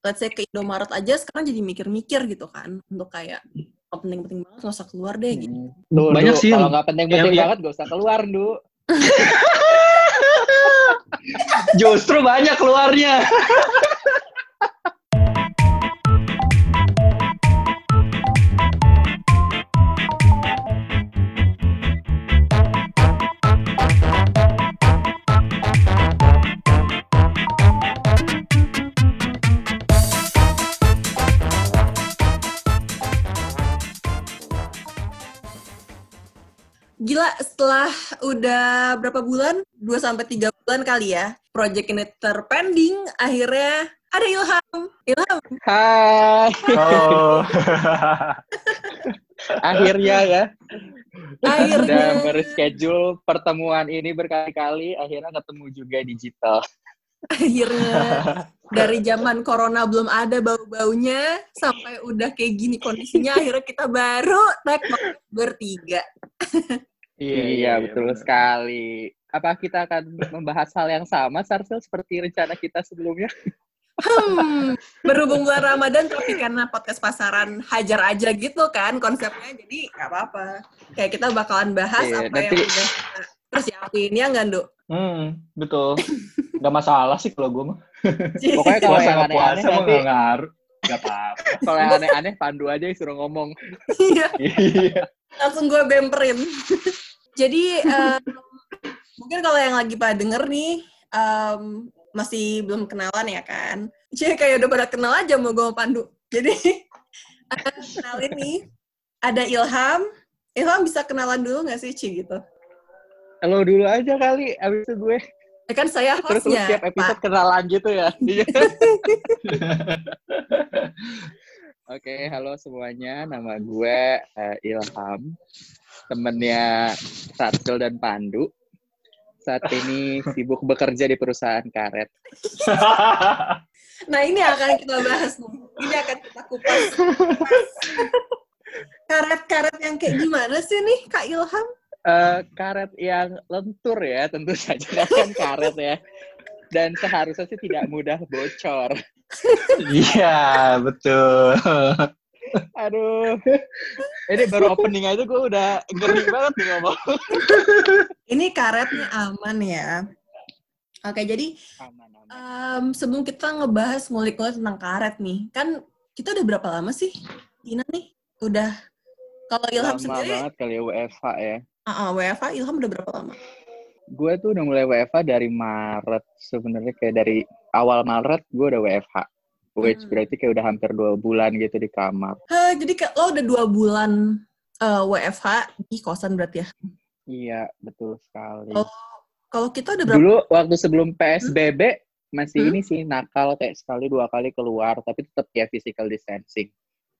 let's say ke Indomaret aja sekarang jadi mikir-mikir gitu kan untuk kayak oh, penting-penting banget nggak usah keluar deh gitu. Hmm. Duh, Banyak duh, sih Kalau nggak penting-penting banget, gak usah keluar, Du. Justru banyak keluarnya. Gila setelah udah berapa bulan? 2 sampai 3 bulan kali ya. Project ini terpending, akhirnya ada Ilham. Ilham, Hai. Oh. Akhirnya ya. akhirnya. Udah berschedule pertemuan ini berkali-kali, akhirnya ketemu juga digital. akhirnya dari zaman corona belum ada bau-baunya sampai udah kayak gini kondisinya akhirnya kita baru tag bertiga. Iya, betul sekali. Apa kita akan membahas hal yang sama, Sarsel, seperti rencana kita sebelumnya? Hmm, berhubung bulan Ramadan tapi karena podcast pasaran hajar aja gitu kan konsepnya jadi nggak apa-apa. Kayak kita bakalan bahas Iya, apa yang nanti- udah kita persiapin ya nggak, Nduk? Hmm, betul. Gak masalah sih kalau gue mah. Pokoknya kalau yang nggak aneh-aneh puasa nanti, nggak ngaruh. Gak apa-apa. kalau yang aneh-aneh Pandu aja yang suruh ngomong. Iya, Iya. langsung gue bemperin. Jadi em, mungkin kalau yang lagi pada denger nih em, masih belum kenalan ya kan. Jadi kayak udah pada kenal aja mau gue Pandu. Jadi eh, kenalin nih ada Ilham. Ilham bisa kenalan dulu nggak sih Ci gitu? Lo dulu aja kali, abis itu gue. Ya kan saya Terus hostnya, setiap Pak. episode kenalan gitu ya. Oke, halo semuanya. Nama gue eh, Ilham, temennya Sarsel dan Pandu. Saat ini sibuk bekerja di perusahaan karet. Nah ini akan kita bahas nih. Ini akan kita kupas. Karet-karet yang kayak gimana sih nih Kak Ilham? Eh, karet yang lentur ya, tentu saja kan karet ya. Dan seharusnya sih tidak mudah bocor. Iya, betul. Aduh. Ini baru opening aja gue udah ngeri banget nih ngomong. Ini karetnya aman ya. Oke, jadi Aman, aman. em, sebelum kita ngebahas ngulik-ngulik tentang karet nih, kan kita udah berapa lama sih, Tina nih? Udah, kalau Ilham Lama sendiri, banget kali ya WFH ya. uh, uh, WFA Ilham udah berapa lama? Gue tuh udah mulai WFH dari Maret. Sebenarnya kayak dari awal Maret gue udah WFH. Which Hmm. berarti kayak udah hampir dua bulan gitu di kamar. Hah, jadi kayak lo udah dua bulan eh, WFH di kosan berarti ya? Iya, betul sekali. Oh, Kalau kita udah berapa? Dulu waktu sebelum PSBB masih Hmm? ini sih nakal kayak sekali dua kali keluar tapi tetap ya physical distancing.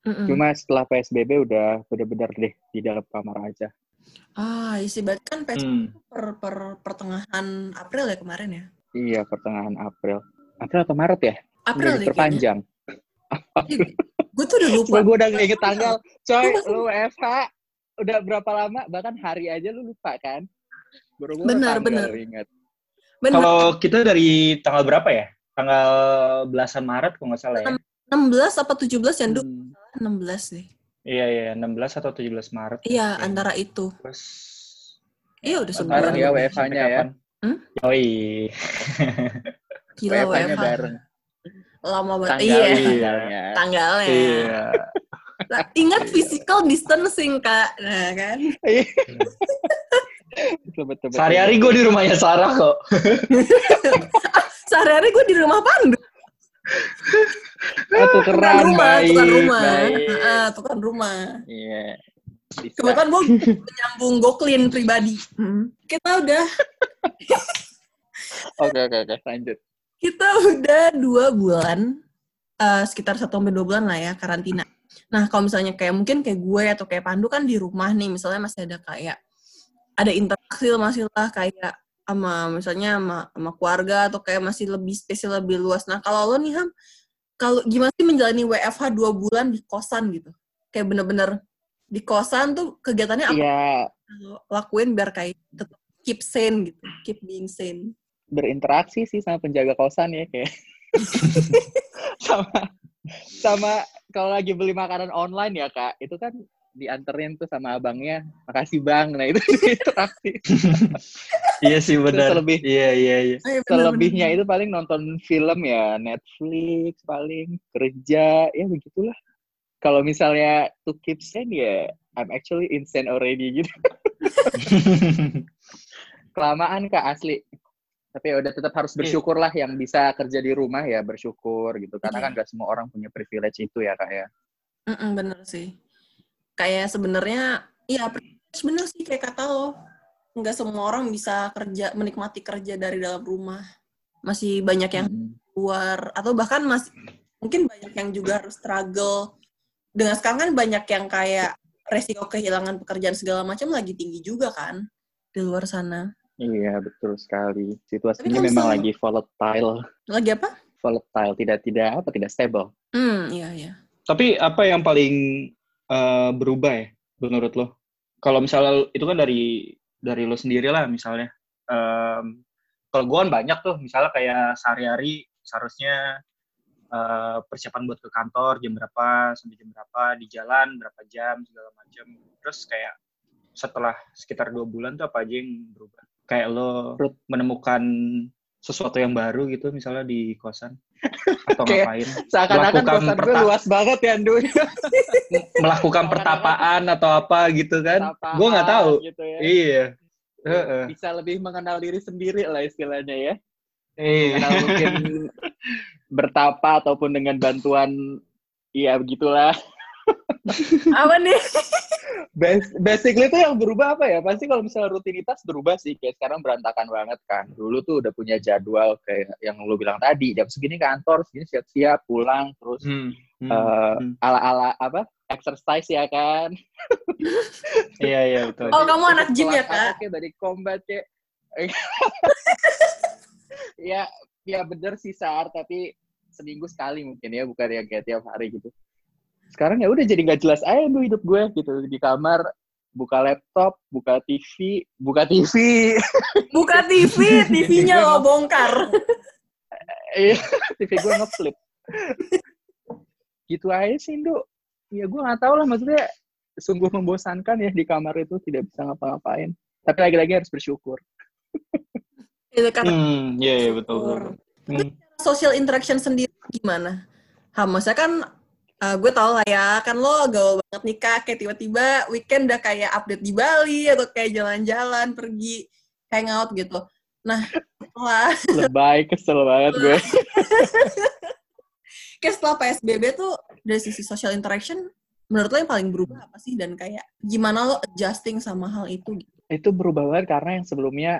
Mm-mm. Cuma setelah PSBB udah bener-bener deh di dalam kamar aja. Ah, isi berarti kan PSBB Hmm. per, per pertengahan April ya kemarin ya? Iya, pertengahan April. April atau Maret ya? April Udah deh kayaknya. diperpanjang. Gue tuh udah lupa. Gue udah nggak inget tanggal. Coy, Lu WFH udah berapa lama? Bahkan hari aja lu lupa kan? Baru Benar, benar. Ingat. Kalau kita dari tanggal berapa ya? Tanggal belasan Maret kalau nggak salah ya. 16 apa 17 ya? Hmm. 16 deh. Iya, iya, 16 atau 17 Maret. Iya, Kayaknya. antara itu. Terus Iya, udah Antara sebulan. ya sampai WFH-nya ya. Hmm? Yoi. Gila WFH-nya WFH. bareng. Lama banget. Tanggal, Iya, tanggalnya. tanggalnya. Iya. Lah, Ingat physical distancing, Kak. Nah, kan? Betul, betul, betul. Sehari-hari gue di rumahnya Sarah kok. Sehari-hari gue di rumah Pandu. Oh, tukeran, rumah, baik, tukeran rumah. baik. Heeh, tukeran rumah. Iya. Bisa. Kebetulan gue menyambung Goklin pribadi. Hmm. Kita udah Oke, oke, oke. Lanjut. Kita udah dua bulan, eh, sekitar satu sampai dua bulan lah ya karantina. Nah kalau misalnya kayak mungkin kayak gue atau kayak Pandu kan di rumah nih, misalnya masih ada kayak ada interaksi masih lah kayak sama misalnya sama, sama keluarga atau kayak masih lebih spesial lebih luas. Nah kalau lo nih Ham, kalau gimana sih menjalani WFH dua bulan di kosan gitu? Kayak bener-bener di kosan tuh kegiatannya apa lo lakuin biar kayak tetap keep sane gitu, keep being sane. Berinteraksi sih sama penjaga kosan ya kayak sama sama kalau lagi beli makanan online ya kak, itu kan dianterin tuh sama abangnya, makasih bang. Nah itu pasti. Iya sih benar. selebih- Iya iya iya. Oh, iya, Selebihnya itu paling nonton film ya, Netflix paling kerja ya begitulah. Kalau misalnya to keep sane ya, I'm actually insane already gitu. Kelamaan kak asli. Tapi ya udah tetap harus bersyukur lah yang bisa kerja di rumah ya bersyukur gitu. Karena Iya. kan gak semua orang punya privilege itu ya kak ya. Mm-mm, bener sih. Kayak sebenarnya, iya privilege bener sih kayak kata lo. Nggak semua orang bisa kerja, menikmati kerja dari dalam rumah. Masih banyak yang Mm. keluar, atau bahkan masih, mungkin banyak yang juga harus struggle. Dengan sekarang kan banyak yang kayak resiko kehilangan pekerjaan segala macam lagi tinggi juga kan di luar sana. Iya betul sekali. Situasinya memang lagi volatile, Lagi apa? volatile tidak tidak apa tidak stable. Hmm, iya iya. Tapi apa yang paling eh, berubah ya menurut lo? Kalau misalnya itu kan dari dari lo sendiri lah misalnya. Em, kalau gue kan banyak tuh, misalnya kayak sehari-hari seharusnya eh, persiapan buat ke kantor jam berapa sampai jam berapa di jalan berapa jam segala macam. Terus kayak setelah sekitar dua bulan tuh apa aja yang berubah? Kayak lo menemukan sesuatu yang baru gitu misalnya di kosan atau Kayak- ngapain? Seakan-akan Melakukan kosan gue luas banget ya, Andu. melakukan pertapaan atau apa gitu kan? Gue nggak tahu. Gitu ya. Iya. Heeh. Bisa lebih mengenal diri sendiri lah istilahnya ya. Iya. Mengenal mungkin bertapa ataupun dengan bantuan Iya begitulah. Apa nih? Bas- Basically itu yang berubah apa ya? Pasti kalau misalnya rutinitas berubah sih. Kayak sekarang berantakan banget kan. Dulu tuh udah punya jadwal kayak yang lu bilang tadi. Jam segini kantor, segini siap-siap, pulang. Terus Hmm. Hmm. eh, Hmm. ala-ala apa? Exercise ya kan. Iya iya betul. Oh, kamu anak gym ya, Kak? kayak dari combat kayak. ya, ya bener sih Sar, tapi seminggu sekali mungkin ya, bukan yang kayak tiap hari gitu. Sekarang ya udah jadi nggak jelas aja tuh hidup gue gitu di kamar buka laptop, buka TV, buka TV. Buka TV, TV-nya lo bongkar. Iya, TV gue ngeflip. gitu aja sih, Indo. Ya gue nggak tahu lah, maksudnya sungguh membosankan ya di kamar itu tidak bisa ngapa-ngapain. Tapi lagi-lagi harus bersyukur. Itu karena Hmm, iya iya betul betul. Hmm. social interaction sendiri gimana? Ha, maksudnya kan eh, gue tau lah ya, kan lo gaul banget nih kak, kayak tiba-tiba weekend udah kayak update di Bali, atau kayak jalan-jalan, pergi hangout gitu. Nah, setelah, Lebay, kesel banget gue. kayak setelah PSBB tuh, dari sisi social interaction, menurut lo yang paling berubah apa sih? Dan kayak, gimana lo adjusting sama hal itu? Gitu? itu berubah banget karena yang sebelumnya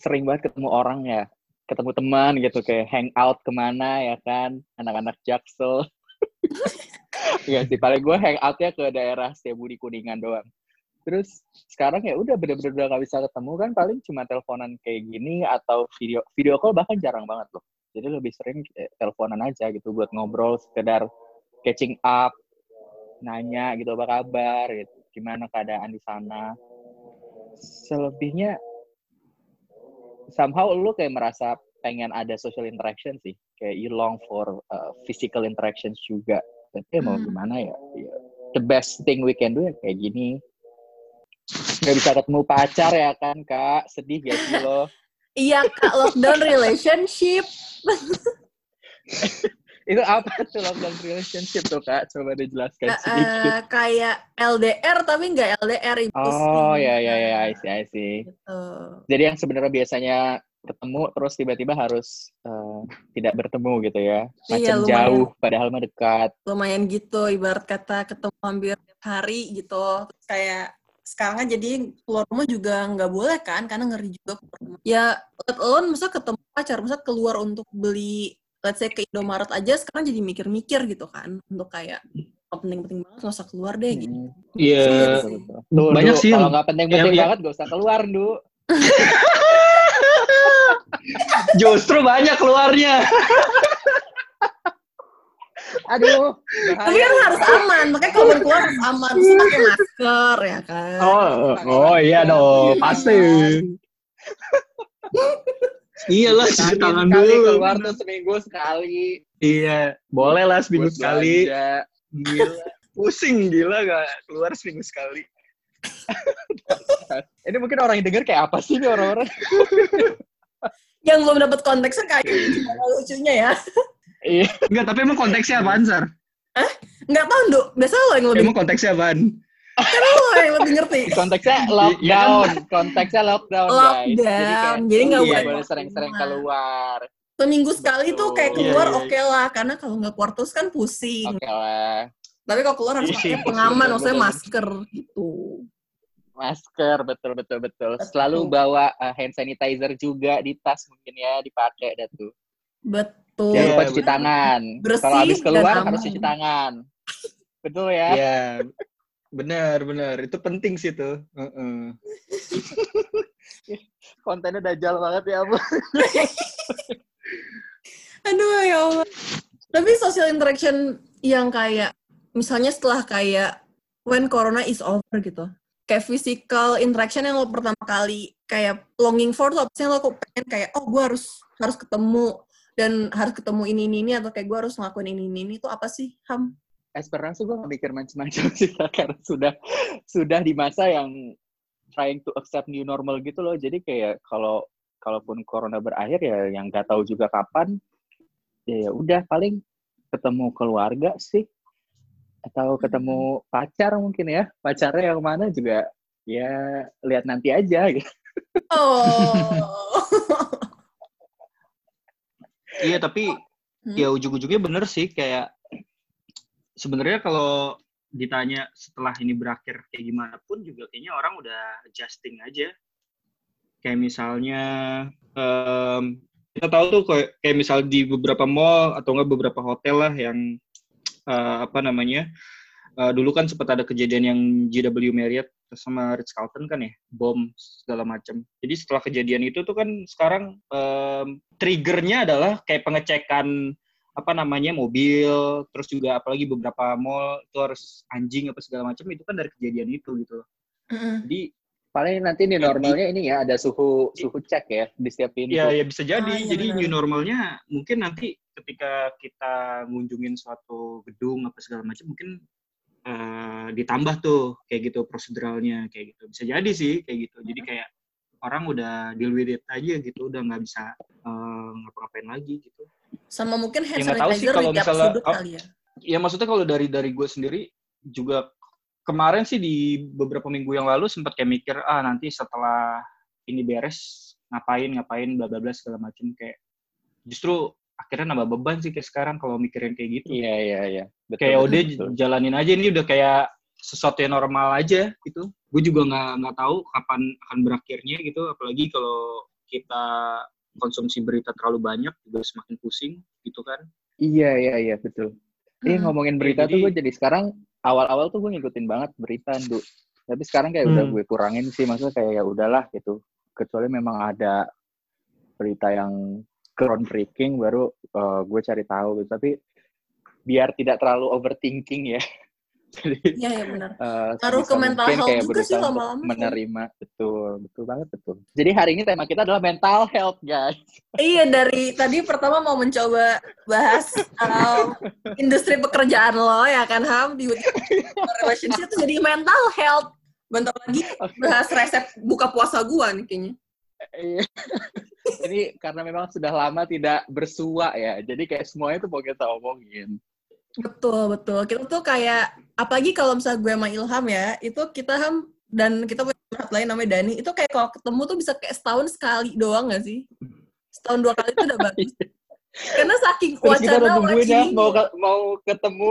sering banget ketemu orang ya ketemu teman gitu kayak hangout ke mana ya kan anak-anak jaksel Iya sih paling gue hangoutnya ke daerah Setiabudi Kuningan doang. Terus sekarang ya udah bener-bener udah gak bisa ketemu kan paling cuma teleponan kayak gini atau video video call bahkan jarang banget loh. Jadi lebih sering kayak teleponan aja gitu buat ngobrol sekedar catching up nanya gitu apa kabar gitu gimana keadaan di sana. Selebihnya somehow lu kayak merasa pengen ada social interaction sih kayak you long for uh, physical interactions juga tapi ya mau Hmm. gimana ya Ya, the best thing we can do ya kayak gini nggak bisa ketemu pacar ya kan kak sedih gak sih lo Iya kak, lockdown relationship. itu apa tuh lockdown relationship tuh kak coba dijelaskan Eh, sedikit eh, kayak LDR tapi nggak LDR. oh ya ya ya I see I see Gitu. jadi yang sebenarnya biasanya ketemu terus tiba-tiba harus eh, tidak bertemu gitu ya. Iya, macam lumayan. jauh padahal mah dekat. Lumayan gitu ibarat kata ketemu hampir hari gitu. Terus kayak sekarang kan jadi keluar rumah juga nggak boleh kan karena ngeri juga keluar rumah. ya let alone masa ketemu pacar masa keluar untuk beli let's say ke Indomaret aja sekarang jadi mikir-mikir gitu kan. Untuk kayak oh, penting-penting banget nggak usah keluar deh gitu. Hmm, Iya. Tuh, Banyak sih kalau nggak penting-penting yang- banget gak usah keluar Du Justru banyak keluarnya. aduh tapi kan harus aman makanya kalau keluar harus aman terus pakai masker ya kan Oh, oh iya dong, pasti. Iyalah Cuci cuci tangan sekali, dulu. keluar tuh seminggu sekali. Iya, boleh lah seminggu Buat sekali. belanja. Gila. Pusing gila gak keluar seminggu sekali. Ini mungkin orang yang denger kayak apa sih nih orang-orang? Yang belum dapat konteksnya kayak gimana lucunya ya. Iya. Enggak, tapi emang konteksnya apaan, Sar? Nggak tahu, Dok. Biasa lo yang lebih, Emang konteksnya apaan? lo yang lebih ngerti. Konteksnya Iya lockdown. Konteksnya lockdown, guys. Lockdown. Jadi nggak boleh, boleh sering-sering keluar. Seminggu sekali tuh kayak Betul. keluar Iya, iya, oke lah. Karena kalau nggak keluar terus kan pusing. Oke lah. Tapi kalau keluar harus pakai pengaman, Betul, maksudnya betul. masker gitu. Masker, betul, betul, betul. Selalu bawa uh, hand sanitizer juga di tas mungkin ya, dipakai dah tuh. Betul. Jangan Iya, lupa cuci betul. tangan. Bersih Kalau habis keluar harus cuci tangan. Betul ya? Iya. Benar, benar. Itu penting sih tuh. Heeh. Kontennya dajal banget ya, Bu. Aduh ya Allah. Tapi social interaction yang kayak misalnya setelah kayak when corona is over gitu. Kayak physical interaction yang lo pertama kali kayak longing for tuh apa sih? Lo kok pengen kayak oh gue harus harus ketemu dan harus ketemu ini ini ini atau kayak gue harus ngelakuin ini ini ini itu apa sih Ham? Esperanza gue gak mikir macam-macam sih karena sudah sudah di masa yang trying to accept new normal gitu loh. Jadi kayak kalau kalaupun corona berakhir ya yang nggak tahu juga kapan ya udah paling ketemu keluarga sih atau ketemu pacar mungkin ya pacarnya yang mana juga ya lihat nanti aja gitu Oh. Iya, tapi Hmm. ya ujung-ujungnya bener sih kayak sebenarnya kalau ditanya setelah ini berakhir kayak gimana pun juga kayaknya orang udah adjusting aja. Kayak misalnya em, kita tahu tuh kayak, kayak misal di beberapa mall atau enggak beberapa hotel lah yang eh, apa namanya eh, dulu kan sempat ada kejadian yang JW Marriott sama Ritz Carlton kan ya bom segala macam. Jadi setelah kejadian itu tuh kan sekarang em, triggernya adalah kayak pengecekan apa namanya mobil, terus juga apalagi beberapa mall itu harus anjing apa segala macam itu kan dari kejadian itu gitu. loh. Mm-mm. Jadi paling nanti nih normalnya ini ya ada suhu suhu cek ya di setiap pintu ya ya bisa jadi. Ah, iya Jadi new normalnya mungkin nanti ketika kita ngunjungin suatu gedung apa segala macam mungkin eh, ditambah tuh kayak gitu proseduralnya kayak gitu. Bisa jadi sih kayak gitu. Jadi kayak orang udah deal with it aja gitu, udah nggak bisa eh, ngapa-ngapain lagi gitu. Sama mungkin hand Ya, tahu sih sanitizer kalau di tiap misalnya- sudut oh, kali ya. ya maksudnya kalau dari dari gue sendiri juga kemarin sih di beberapa minggu yang lalu sempat kayak mikir ah nanti setelah ini beres ngapain ngapain bla bla bla segala macam kayak justru akhirnya nambah beban sih kayak sekarang kalau mikirin kayak gitu. Iya iya iya. Betul, kayak udah jalanin aja ini udah kayak sesuatu yang normal aja gitu. Gue juga nggak nggak tahu kapan akan berakhirnya gitu apalagi kalau kita konsumsi berita terlalu banyak juga semakin pusing gitu kan. Iya iya iya betul. Iya Hmm. ngomongin berita jadi- tuh gue jadi sekarang awal-awal tuh gue ngikutin banget berita du. Tapi sekarang kayak udah Hmm. gue kurangin sih maksudnya kayak ya udahlah gitu. Kecuali memang ada berita yang groundbreaking baru eh, gue cari tahu gitu. Tapi biar tidak terlalu overthinking ya. Jadi Iya, iya benar. eh, Ngaruh sebisa ke mental health kayak juga sih lama-lama menerima betul betul banget betul. Jadi hari ini tema kita adalah mental health guys. Iya dari tadi pertama mau mencoba bahas um, industri pekerjaan lo ya kan Ham di relationship itu jadi mental health. Bentar lagi bahas resep buka puasa gua nih kayaknya. Iya. Ini karena memang sudah lama tidak bersua ya, jadi kayak semuanya tuh mau kita omongin. Betul betul. Kita tuh kayak apalagi kalau misalnya gue sama Ilham ya, itu kita Ham dan kita punya curhat lain namanya Dani, itu kayak kalau ketemu tuh bisa kayak setahun sekali doang gak sih? Setahun dua kali itu udah bagus. Karena saking wacana nungguin wacana. mau mau ketemu,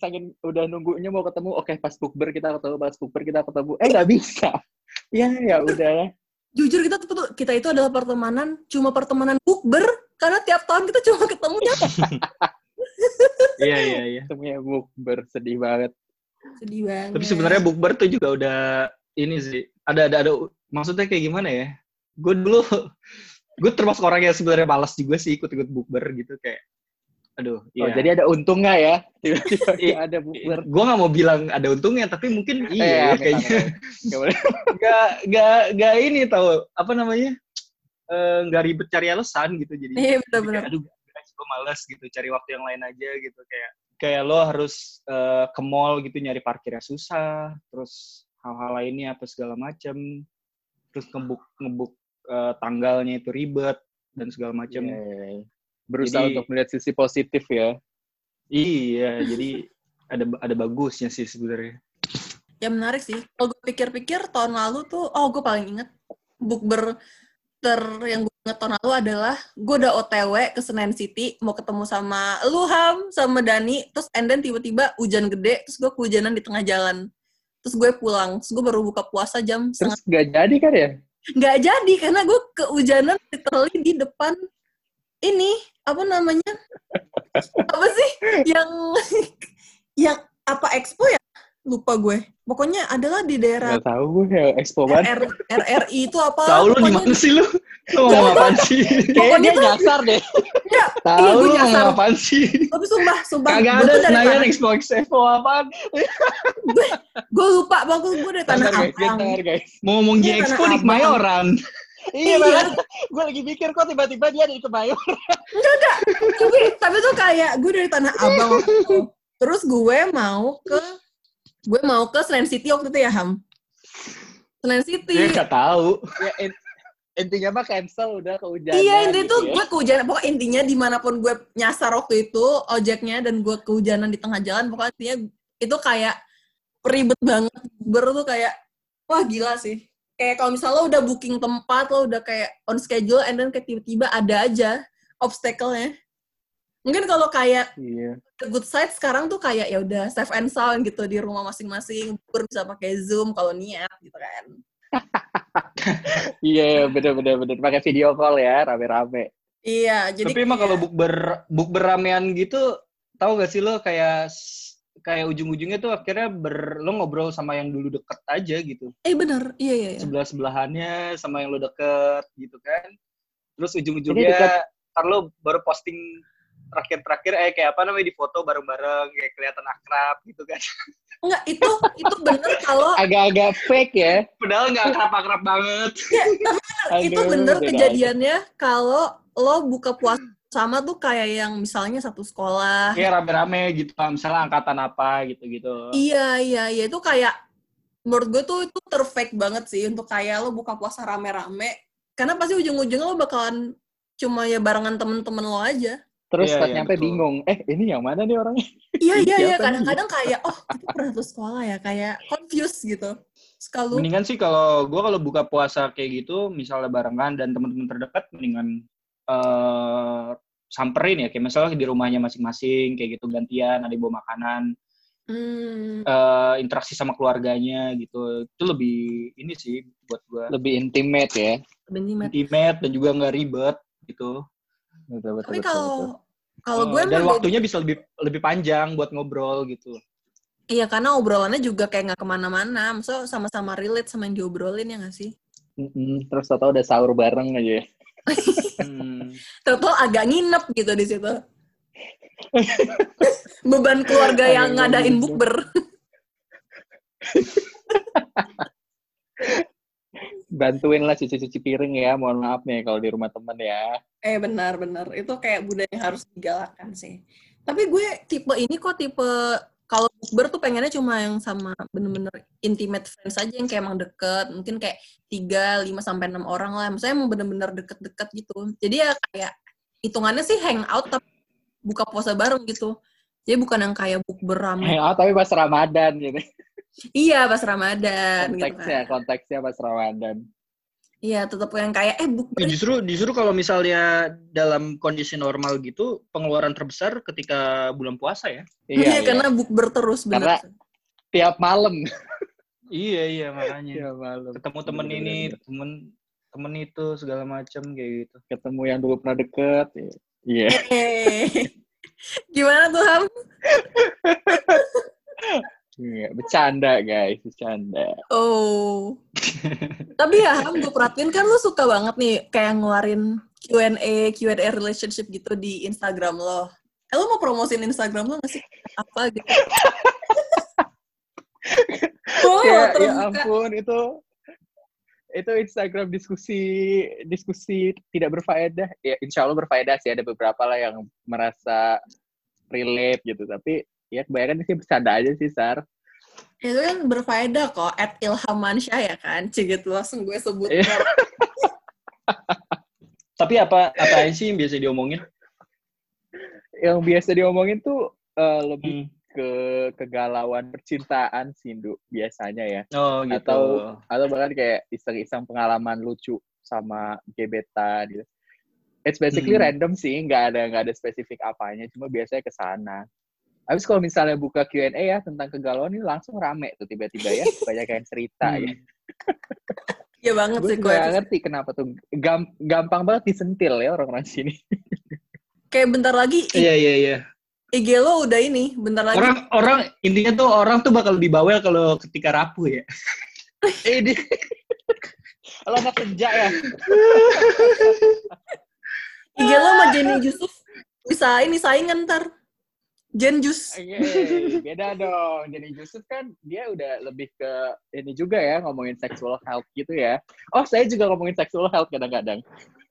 saking udah nunggunya mau ketemu, oke pas bukber kita ketemu, pas bukber kita ketemu, eh nggak bisa. Ya ya udah ya. Jujur kita tuh kita itu adalah pertemanan cuma pertemanan bukber karena tiap tahun kita cuma ketemunya iya iya iya Ketemunya bukber sedih banget. sedih banget. Tapi sebenarnya bukber tuh juga udah ini sih. Ada ada ada maksudnya kayak gimana ya? Gue dulu gue termasuk orang yang sebenarnya malas juga sih ikut-ikut bukber gitu kayak aduh Oh, iya. jadi ada untungnya ya. Tiba-tiba Iya. ada bukber. gue nggak mau bilang ada untungnya tapi mungkin iya Eh, kayaknya. Nggak nggak nggak nggak ini tahu apa namanya eh, nggak ribet cari alasan gitu jadi Iya jadi benar-benar. kayak, aduh gue males gitu cari waktu yang lain aja gitu kayak kayak lo harus eh, ke mall gitu nyari parkirnya susah terus hal-hal lainnya apa segala macem terus ngebuk ngebuk eh, tanggalnya itu ribet dan segala macem Iya, iya, iya. Berusaha Jadi- untuk melihat sisi positif ya. iya jadi ada ada bagusnya sih sebenarnya Ya menarik sih. Kalau gue pikir-pikir tahun lalu tuh, oh gue paling inget bukber ter yang tahun lalu adalah gue udah OTW ke Senen City mau ketemu sama lu Ham sama Dani terus and then tiba-tiba hujan gede terus gue kehujanan di tengah jalan. Terus gue pulang terus gue baru buka puasa jam setengah Terus nggak jadi kan ya? nggak jadi karena gue kehujanan literally di depan ini apa namanya? Apa sih? Yang yang apa expo ya lupa gue. Pokoknya adalah di daerah Nggak tahu gue ya expo banget. RR, RRI itu apa. Tahu lo di mana sih lo lo ngomong apaan sih? Kayaknya Pokoknya dia tuh- nyasar deh. ya, Tahu iya, nyasar. ngomong apaan sih? Tapi sumpah sumpah kagak gue ada Senayan Expo Expo apaan? Gue lupa bang gue dari tanah abang. mau ngomong Iya, G Expo di Abang. Kemayoran. Iya, Iya. Gue lagi mikir kok tiba-tiba dia ada di Kemayoran. tapi tapi tuh kayak gue dari tanah abang terus gue mau ke gue mau ke Senen City waktu itu ya Ham? Senen City. Dia nggak tahu. Ya, in- intinya mah cancel udah kehujanan. Iya intinya gitu tuh ya. gue kehujanan pokoknya intinya di mana pun gue nyasar waktu itu ojeknya dan gue kehujanan di tengah jalan pokoknya intinya itu kayak ribet banget ber tuh kayak wah gila sih. Kayak kalau misalnya lo udah booking tempat lo udah kayak on schedule and then kayak tiba-tiba ada aja obstacle-nya mungkin kalau kayak Iya. the good side sekarang tuh kayak ya udah safe and sound gitu di rumah masing-masing ber bisa pakai zoom kalau niat gitu kan Iya, iya, bener-bener bener. Pakai video call ya, rame-rame. iya jadi tapi emang kalau bukber bukber ramean gitu tahu gak sih lo kayak kayak ujung-ujungnya tuh akhirnya ber lo ngobrol sama yang dulu deket aja gitu eh bener iya iya, iya. sebelah sebelahannya sama yang lo deket gitu kan terus ujung-ujungnya ntar lo baru posting terakhir-terakhir eh kayak apa namanya di foto bareng-bareng kayak kelihatan akrab gitu kan Enggak, itu itu bener kalau Agak-agak fake ya. padahal nggak akrab-akrab banget ya, tapi bener, itu bener kejadiannya kalau lo buka puasa sama tuh kayak yang misalnya satu sekolah. kayak rame-rame gitu misalnya angkatan apa gitu-gitu Iya, iya, iya itu kayak menurut gue tuh itu perfect banget sih untuk kayak lo buka puasa rame-rame. Karena pasti ujung-ujungnya lo bakalan cuma ya barengan temen-temen lo aja. Terus Iya, pas iya, nyampe betul. bingung, eh ini yang mana nih orangnya? Iya, iya, iya. Kadang-kadang kayak, oh kita pernah satu sekolah ya. Kayak confused gitu. Sekali mendingan sih kalau gue kalau buka puasa kayak gitu misalnya barengan dan teman-teman terdekat mendingan eh samperin ya kayak misalnya di rumahnya masing-masing kayak gitu gantian ada bawa makanan Hmm, eh, interaksi sama keluarganya gitu itu lebih ini sih buat gue Lebih intimate ya. lebih intimate. intimate dan juga nggak ribet gitu Betul, betul, Tapi kalau kalau Eh, gue dan waktunya bisa lebih lebih panjang buat ngobrol gitu Iya, karena obrolannya juga kayak nggak ke mana-mana. Maksudnya sama-sama relate sama yang diobrolin ya nggak sih? Mm-mm, Terus tau udah sahur bareng aja ya. Hmm. Terus agak nginep gitu di situ. Beban keluarga yang ngadain bukber. Bantuin lah cuci-cuci piring ya, mohon maaf nih kalau di rumah temen ya. Eh benar-benar itu kayak budaya yang harus digalakan sih. Tapi gue tipe ini kok tipe kalau bukber tuh pengennya cuma yang sama bener-bener intimate friends aja yang kayak emang deket. Mungkin kayak 3, 5 sampai 6 orang lah. Maksudnya emang bener-bener deket-deket gitu. Jadi ya kayak hitungannya sih hangout tapi buka puasa bareng gitu. Jadi bukan yang kayak bukber rame. Oh, tapi pas Ramadan gitu. Iya pas Ramadan gitu Konteksnya, kan. konteksnya pas Ramadan. Iya tetap yang kayak eh Ya, bukber justru justru kalau misalnya dalam kondisi normal gitu pengeluaran terbesar ketika bulan puasa ya Iya, karena bukber terus Karena- bener. tiap malam. iya iya makanya tiap malam. ketemu temen Bener, ini bener, temen temen itu segala macam kayak gitu Ketemu yang dulu pernah deket. ya. Iya. Eh, Gimana tuh Ham? Iya, bercanda guys, bercanda. Oh. Tapi ya Ham, gue perhatiin kan lu suka banget nih kayak ngeluarin Q&A, Q&A relationship gitu di Instagram lo. Eh, lu mau promosiin Instagram lo nggak sih? Apa gitu? oh, ya, ya ampun itu itu Instagram diskusi diskusi tidak berfaedah. Ya insya Allah berfaedah sih. Ada beberapa lah yang merasa relate gitu. Tapi ya kebanyakan sih bercanda aja sih, Sar. Itu kan berfaedah kok. At Ilham Mansyah ya kan? Cik gitu langsung gue sebut. Iya. Tapi apa apa aja sih yang biasa diomongin? Yang biasa diomongin tuh eh, lebih Hmm. ke kegalauan percintaan sih, Ndu, biasanya ya. Oh gitu. Atau atau bahkan kayak iseng-iseng pengalaman lucu sama gebetan gitu. It's basically Hmm. random sih, nggak ada nggak ada spesifik apanya, cuma biasanya ke sana. Habis kalau misalnya buka Q&A ya tentang kegalauan ini langsung rame tuh tiba-tiba ya, banyak yang cerita Hmm. ya. Iya banget sih gue. nggak ngerti kenapa tuh Gam- gampang banget disentil ya orang-orang sini. Kayak bentar lagi Iya iya iya. IG lo udah ini. Bentar lagi. Orang orang intinya tuh orang tuh bakal dibawel kalau ketika rapuh ya. Ini lo anak senja ya. IG lo sama Jenny Yusuf bisa ini saingan ntar. Jen Jus. Oke, beda dong. Jadi Yusuf kan dia udah lebih ke ini juga ya ngomongin sexual health gitu ya. Oh, saya juga ngomongin sexual health kadang-kadang.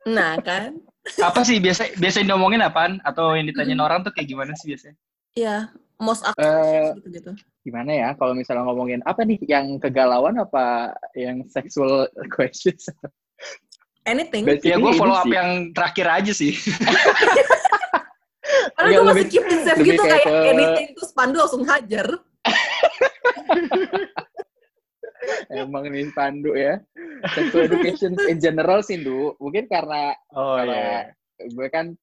Nah kan. Apa sih biasa biasa ngomongin apaan atau yang ditanyain orang tuh kayak gimana sih biasanya? Iya. Most Eh, active gitu-gitu. Gimana ya kalau misalnya ngomongin apa nih yang kegalauan apa yang sexual questions? Anything. Ya gue follow up sih. yang terakhir aja sih. Karena Iya, gue masih keep in lebih gitu kayak ke- anything terus Pandu langsung hajar. Emang nih Pandu ya. Sexual education in general sih, Du. Mungkin karena Oh karena gue kan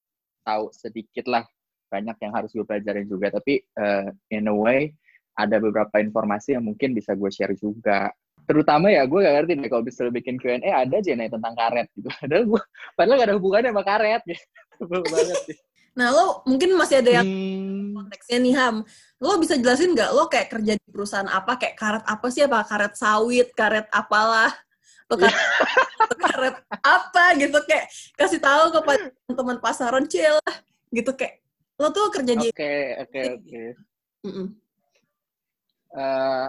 tahu sedikit lah banyak yang harus gue pelajarin juga tapi eh, in a way ada beberapa informasi yang mungkin bisa gue share juga terutama ya gue gak ngerti deh kalau bisa bikin Q&A ada aja nih tentang karet gitu padahal gue padahal gak ada hubungannya sama karet gitu banget sih Nah lo mungkin masih ada yang Hmm, konteksnya nih Ham. Lo bisa jelasin nggak lo kayak kerja di perusahaan apa? Kayak karet apa sih? Apa karet sawit? Karet apalah? Lo karet, karet apa gitu? Kayak kasih tahu kepada teman-teman pasaran cil. Gitu kayak lo tuh kerja di oke oke oke. Eh,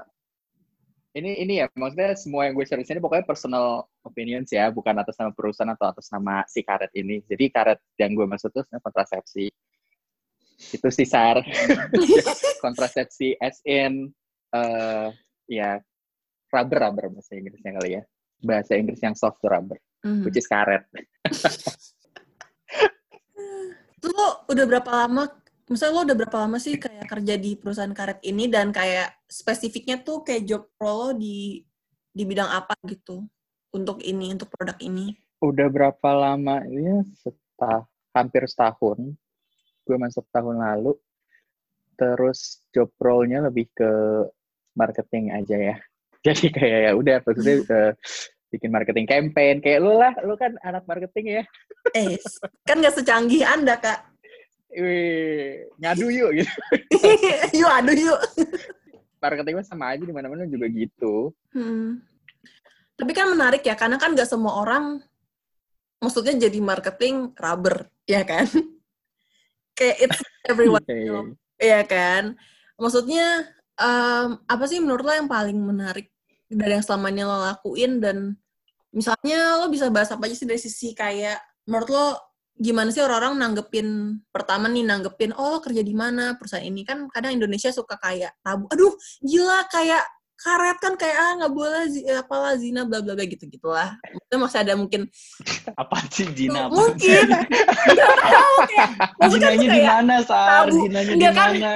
ini ini ya maksudnya semua yang gue share di sini pokoknya personal opinions ya bukan atas nama perusahaan atau atas nama si karet ini. Jadi karet yang gue maksud tuh sebenarnya kontrasepsi. Itu sih sar. Kontrasepsi as in eh ya rubber rubber bahasa Inggrisnya kali ya. Bahasa Inggris yang soft tuh rubber Mhm. which is karet. Lo udah berapa lama, misalnya lo udah berapa lama sih kayak kerja di perusahaan karet ini dan kayak spesifiknya tuh kayak job role lo di di bidang apa gitu untuk ini, untuk produk ini? udah berapa lama? Ya setah hampir setahun. Gue masuk tahun lalu. Terus job role-nya lebih ke marketing aja ya. Jadi kayak ya udah maksudnya eh, bikin marketing campaign. Kayak lu lah lu kan anak marketing ya. Eh, kan nggak secanggih Anda, Kak. Wih, ngadu yuk gitu yuk, aduh yuk. marketing mah sama aja di mana-mana juga gitu Hmm. Tapi kan menarik ya, karena kan nggak semua orang, maksudnya jadi marketing rubber, ya kan? Kayak it's everyone job, ya kan? Maksudnya, em, apa sih menurut lo yang paling menarik dari yang selama ini lo lakuin dan misalnya lo bisa bahas apa aja sih dari sisi kayak, menurut lo gimana sih orang-orang nanggepin pertama nih nanggepin oh kerja di mana? Perusahaan ini. Kan kadang Indonesia suka kayak tabu. Aduh gila kayak karet kan kayak ah nggak boleh zi, apalah zina bla bla bla gitu gitulah Maksudnya masih ada mungkin apa sih Jina? apa? mungkin nggak tahu kayak Jinanya tuh di kayak mana, Sar? tabu. Jinanya di kan, mana?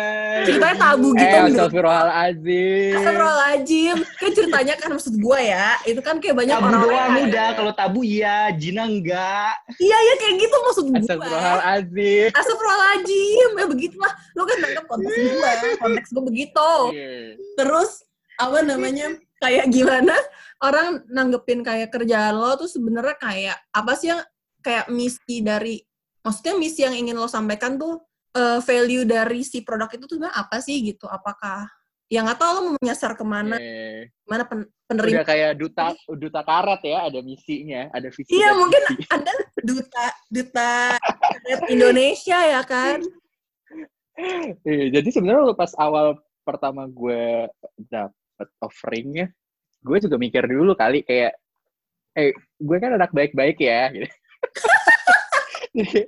ceritanya tabu gitu eh astagfirullahaladzim Astagfirullahaladzim kan ceritanya kan maksud gue ya itu kan kayak banyak Tabu orang-orang doang udah, kalau tabu iya, Jina enggak. iya ya kayak gitu maksud gue astagfirullahaladzim Astagfirullahaladzim ya begitulah lo kan nangkep konteks gue konteks gue begitu Iya. terus apa namanya? Kayak gimana? Orang nanggepin kayak kerjaan lo tuh sebenarnya kayak apa sih yang kayak misi dari maksudnya misi yang ingin lo sampaikan tuh eh, value dari si produk itu tuh apa sih gitu? Apakah yang atau lo mau menyasar ke mana Eh, mana pen- penerima udah kayak duta duta karet ya ada misinya ada visi iya mungkin misi. ada duta duta Indonesia ya kan? Iya, jadi sebenarnya pas awal pertama gue dapet offeringnya gue juga mikir dulu kali kayak eh gue kan anak baik-baik ya gitu. jadi,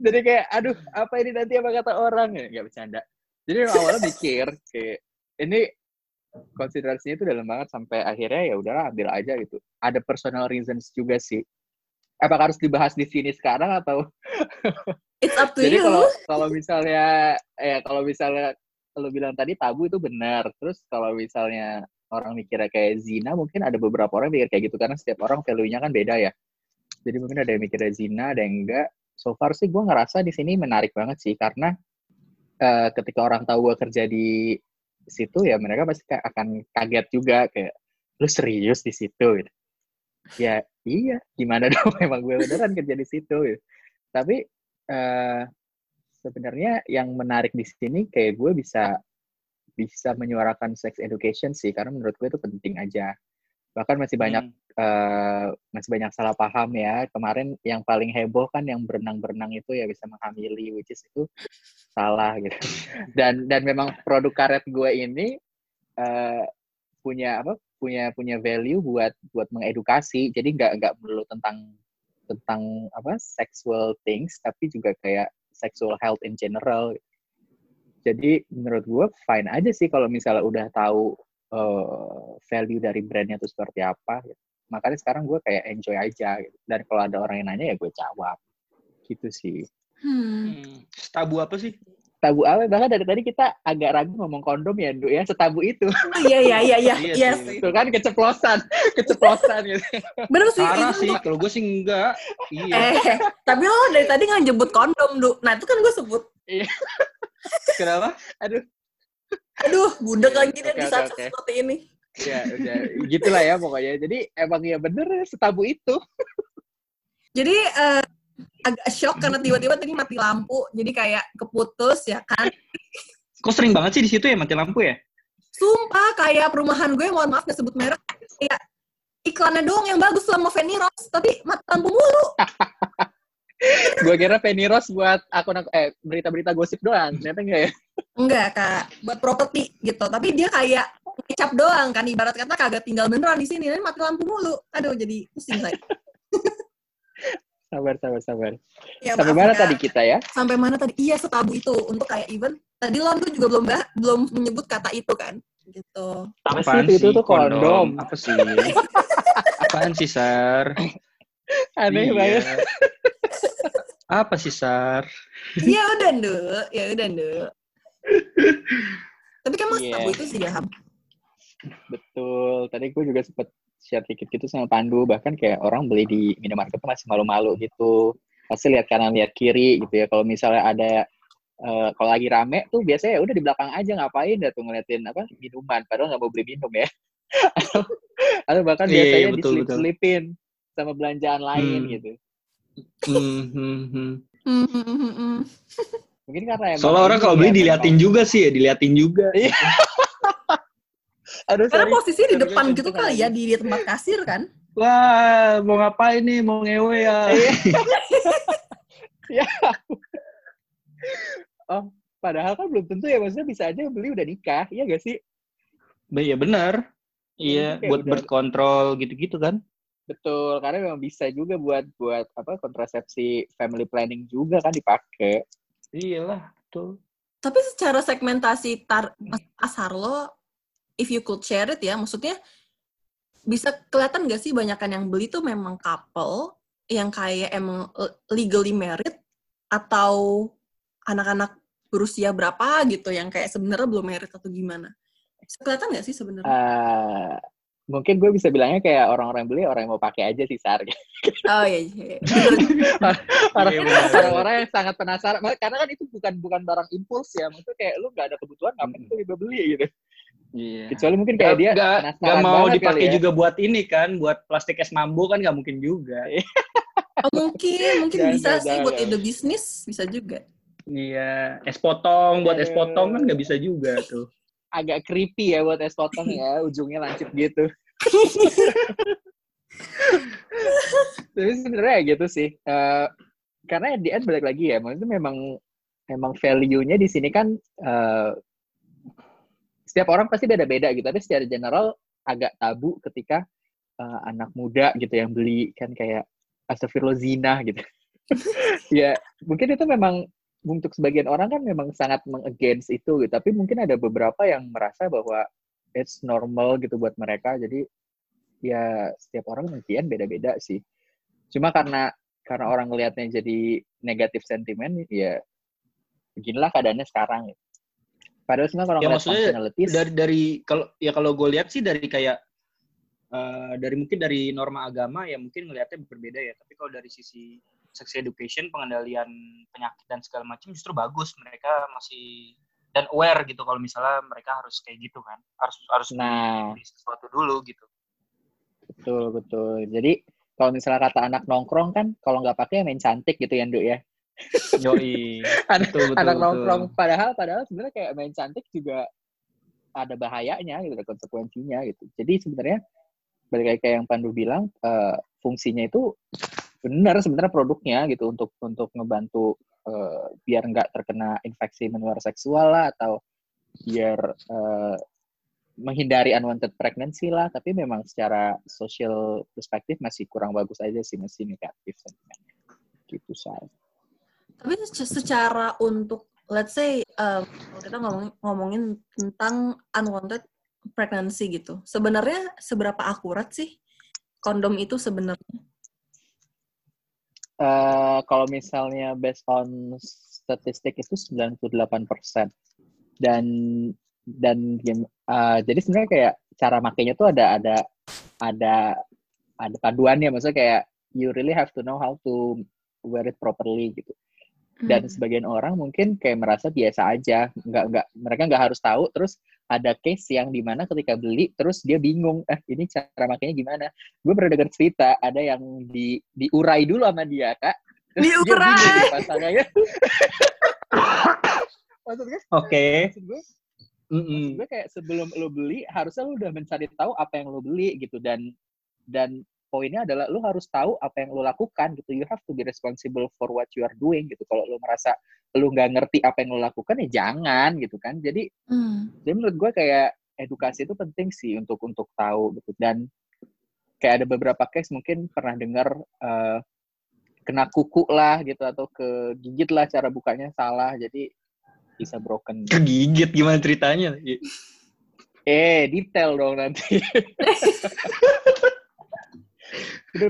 jadi kayak aduh apa ini nanti apa kata orang ya nggak bercanda jadi awalnya mikir kayak ini konsiderasinya itu dalam banget sampai akhirnya ya udahlah ambil aja gitu ada personal reasons juga sih apakah harus dibahas di sini sekarang atau It's up to jadi you. kalau kalau misalnya ya kalau misalnya lo bilang tadi tabu itu benar. Terus kalau misalnya orang mikirnya kayak zina mungkin ada beberapa orang mikir kayak gitu. Karena setiap orang value-nya kan beda ya. Jadi mungkin ada yang mikirnya zina ada yang enggak. So far sih gue ngerasa di sini menarik banget sih. Karena eh, ketika orang tahu gue kerja di situ ya mereka pasti akan kaget juga. Kayak lu serius di situ? Gitu. ya iya. Gimana dong? Emang gue beneran kerja di situ gitu. tapi eh sebenarnya yang menarik di sini kayak gue bisa bisa menyuarakan sex education sih karena menurut gue itu penting aja. Bahkan masih banyak Hmm. eh, masih banyak salah paham ya. Kemarin yang paling heboh kan yang berenang-berenang itu ya bisa menghamili which is itu salah gitu. Dan dan memang produk karet gue ini eh, punya apa punya punya value buat buat mengedukasi. Jadi nggak nggak melulu tentang tentang apa sexual things tapi juga kayak sexual health in general jadi menurut gue fine aja sih kalau misalnya udah tahu uh, value dari brandnya itu seperti apa gitu. makanya sekarang gue kayak enjoy aja gitu. dan kalau ada orang yang nanya ya gue jawab gitu sih Hmm. Hmm. Tabu apa sih? Tabu apa bahkan dari tadi kita agak ragu ngomong kondom ya Ndu ya setabu itu Oh, Iya, iya, iya, iya. Iya Yes. itu kan keceplosan keceplosan gitu Bener sih. Parah itu sih, kalau gue sih enggak. Iya. Eh, tapi lo dari tadi nggak nyebut kondom, Du. Nah, itu kan gue sebut. Kenapa? aduh Aduh, budek lagi deh Oke, di saat seperti ini. ya udah gitulah ya pokoknya jadi emang ya bener setabu itu Jadi, eh, agak shock karena tiba-tiba tadi mati lampu. Jadi kayak keputus, ya kan. Kok sering banget sih di situ ya mati lampu ya? Sumpah, kayak perumahan gue, mohon maaf gak sebut merek. Kayak iklannya doang yang bagus sama Fanny Rose. Tapi mati lampu mulu. gue kira Penny Rose buat akun eh berita-berita gosip doang ternyata enggak ya Enggak, Kak. Buat properti gitu. Tapi dia kayak ngecap doang kan. Ibarat kata kagak tinggal beneran di sini. Dan mati lampu mulu. Aduh, jadi pusing saya. Sabar sabar sabar Ya, sampai maaf, mana Kak. tadi kita ya Sampai mana tadi? Iya, setabu itu. Untuk kayak even, tadi lo tuh juga belum bah- belum menyebut kata itu kan. Gitu. Apa sih itu? Tuh kondom. Apa sih? Apaan sih, Sar? aneh Iya. banget Apa sih, Sar? ya udah, Nduk. Ya udah, Nduk. Tapi kan mas Iya. setabu itu sih ya, Ham. betul tadi gue juga sempet share dikit gitu sama Pandu. Bahkan kayak orang beli di minimarket tuh masih malu-malu gitu. Pasti lihat kanan lihat kiri gitu ya. Kalau misalnya ada eh, kalau lagi rame tuh biasanya ya udah di belakang aja ngapain dah tuh ngeliatin apa minuman. Padahal nggak mau beli minum ya. Atau, atau bahkan Iya, iya, biasanya betul, diselip-selipin sama belanjaan lain Hmm. gitu. Hmm, mungkin karena emang Soalnya orang kalau ya, beli diliatin juga sih ya, diliatin juga. Iya. aduh Karena sorry posisinya di depan gitu kali ya, di, di tempat kasir kan. Wah, mau ngapain nih? Mau ngewe ya? Iya. ya. Oh, padahal kan belum tentu ya maksudnya bisa aja beli udah nikah, iya gak sih? Iya benar. Iya, Kayak buat udah- birth control gitu-gitu kan. Betul, karena memang bisa juga buat buat apa kontrasepsi family planning juga kan dipakai. Iyalah, tuh. Tapi secara segmentasi tar pasar lo, if you could share it ya, maksudnya bisa kelihatan gak sih banyakan yang beli tuh memang couple yang kayak emang legally married atau anak-anak berusia berapa gitu yang kayak sebenarnya belum married atau gimana? Bisa kelihatan gak sih sebenarnya? Eh, mungkin gue bisa bilangnya kayak orang-orang beli orang yang mau pakai aja sih Sar. oh iya, iya. Iya. Orang-orang yang sangat penasaran, karena kan itu bukan bukan barang impuls ya, maksudnya kayak lu nggak ada kebutuhan ngapain tiba beli gitu. Iya. Kecuali mungkin kayak dia Gak, gak mau dipakai ya. juga buat ini kan, buat plastik es mambo kan nggak mungkin juga. Oh, mungkin, mungkin Jangan, bisa jangan, sih buat ide bisnis, bisa juga. Iya, es potong buat es Aduh. potong kan nggak bisa juga tuh. agak creepy ya buat es potong ya, ujungnya lancip gitu. Tapi sebenarnya ya gitu sih. Eh, karena the end balik lagi ya, maksudnya memang memang value-nya di sini kan eh, setiap orang pasti beda-beda gitu. Tapi secara general agak tabu ketika uh, anak muda gitu yang beli kan kayak astagfirullah gitu. ya mungkin itu memang untuk sebagian orang kan memang sangat mengagainst itu gitu. Tapi mungkin ada beberapa yang merasa bahwa it's normal gitu buat mereka. Jadi ya setiap orang mungkin beda-beda sih. Cuma karena karena orang ngelihatnya jadi negatif sentimen ya beginilah keadaannya sekarang gitu. Padahal sebenarnya kalau ya, functionalities dari dari kalau ya kalau gue lihat sih dari kayak uh, dari mungkin dari norma agama ya mungkin ngelihatnya berbeda ya. Tapi kalau dari sisi sex education, pengendalian penyakit dan segala macam justru bagus. Mereka masih dan aware gitu kalau misalnya mereka harus kayak gitu kan. Harus harus nah sesuatu dulu gitu. Betul betul. Jadi kalau misalnya kata anak nongkrong kan kalau nggak pakai main cantik gitu ya, Nduk ya. Yoi. anak, betul, betul, anak nongkrong. Padahal padahal sebenarnya kayak main cantik juga ada bahayanya gitu, ada konsekuensinya gitu. Jadi sebenarnya balik kayak yang Pandu bilang uh, fungsinya itu benar sebenarnya produknya gitu untuk untuk ngebantu uh, biar nggak terkena infeksi menular seksual lah atau biar uh, menghindari unwanted pregnancy lah. Tapi memang secara social perspektif masih kurang bagus aja sih masih negatif sentimennya. Gitu saya tapi secara untuk let's say um, kita ngomongin, ngomongin tentang unwanted pregnancy gitu, sebenarnya seberapa akurat sih kondom itu sebenarnya? Uh, kalau misalnya based on statistik itu 98 persen. Dan dan uh, jadi sebenarnya kayak cara makainya tuh ada ada ada ada paduannya maksudnya kayak you really have to know how to wear it properly gitu dan hmm. sebagian orang mungkin kayak merasa biasa aja nggak nggak mereka nggak harus tahu terus ada case yang di mana ketika beli terus dia bingung eh ini cara makanya gimana gue pernah dengar cerita ada yang di diurai dulu sama dia kak diurai pasangannya maksudnya oke okay. maksud gue mm -mm. gue kayak sebelum lo beli harusnya lo udah mencari tahu apa yang lo beli gitu dan dan poinnya adalah lu harus tahu apa yang lu lakukan gitu. You have to be responsible for what you are doing gitu. Kalau lu merasa lu nggak ngerti apa yang lu lakukan ya jangan gitu kan. Jadi, hmm. jadi menurut gue kayak edukasi itu penting sih untuk untuk tahu gitu. Dan kayak ada beberapa case mungkin pernah dengar uh, kena kuku lah gitu atau kegigit lah cara bukanya salah jadi bisa broken. Kegigit gimana ceritanya? Eh, detail dong nanti.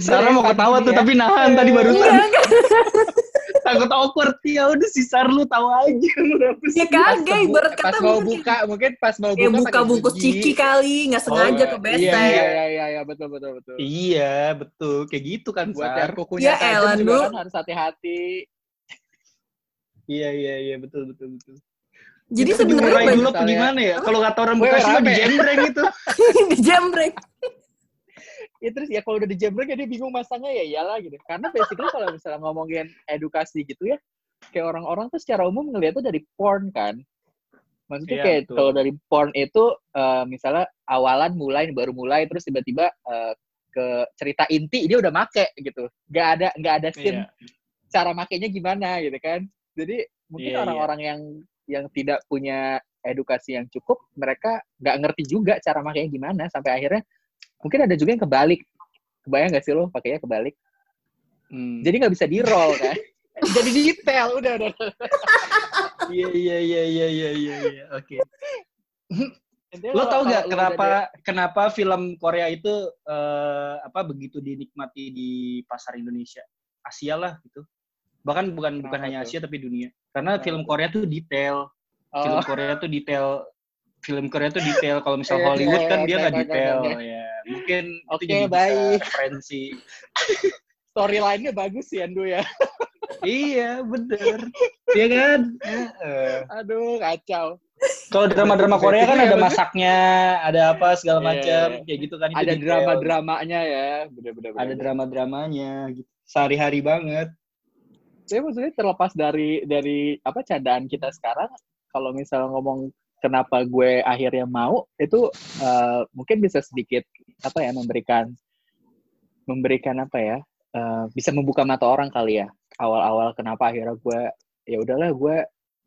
Sarah mau ketawa tuh ya. tapi nahan tadi barusan. Takut awkward ya udah si Sar lu tahu aja Ya kagak ibarat kata pas mau buka mungkin pas mau buka buka bungkus ciki kali nggak sengaja oh, ke besek. Iya iya iya iya betul betul betul. Iya betul kayak gitu kan Buat yang kukunya ya, Elan, juga kan harus hati-hati. Iya iya iya betul betul betul. Jadi sebenarnya dulu apa gimana ya? Kalau kata orang Bekasi mah dijembreng itu. dijembreng ya terus ya kalau udah dijembreng ya dia bingung masangnya ya iyalah gitu karena basically kalau misalnya ngomongin edukasi gitu ya kayak orang-orang tuh secara umum ngeliatnya dari porn kan maksudnya yeah, kayak kalau dari porn itu uh, misalnya awalan mulai baru mulai terus tiba-tiba uh, ke cerita inti dia udah make gitu nggak ada nggak ada scene yeah. cara makainya gimana gitu kan jadi mungkin iya, iya. orang-orang yeah, yeah. yang yang tidak punya edukasi yang cukup mereka nggak ngerti juga cara makainya gimana sampai akhirnya Mungkin ada juga yang kebalik. Kebayang gak sih lo pakainya kebalik? Hmm. Jadi nggak bisa di roll kan? Jadi detail udah udah. Iya iya iya iya iya iya iya oke. Lo tau gak kenapa kenapa film Korea itu uh, apa begitu dinikmati di pasar Indonesia, Asia lah gitu. Bahkan bukan bukan hanya Asia tapi dunia. Karena film Korea tuh detail. Oh. Film Korea tuh detail film Korea tuh detail. Kalau misal iya, Hollywood iya, kan dia nggak detail ya. Mungkin Oke, itu jadi baik. referensi. Storyline-nya bagus sih Andu ya. iya, bener. Iya kan? Aduh, kacau. Kalau drama-drama Korea kan ada masaknya, ada apa segala macam, kayak gitu kan. Ada drama-dramanya ya, bener-bener. Ada drama-dramanya, gitu. Sehari-hari banget. Saya maksudnya terlepas dari dari apa candaan kita sekarang, kalau misal ngomong kenapa gue akhirnya mau itu uh, mungkin bisa sedikit apa ya memberikan memberikan apa ya uh, bisa membuka mata orang kali ya awal-awal kenapa akhirnya gue ya udahlah gue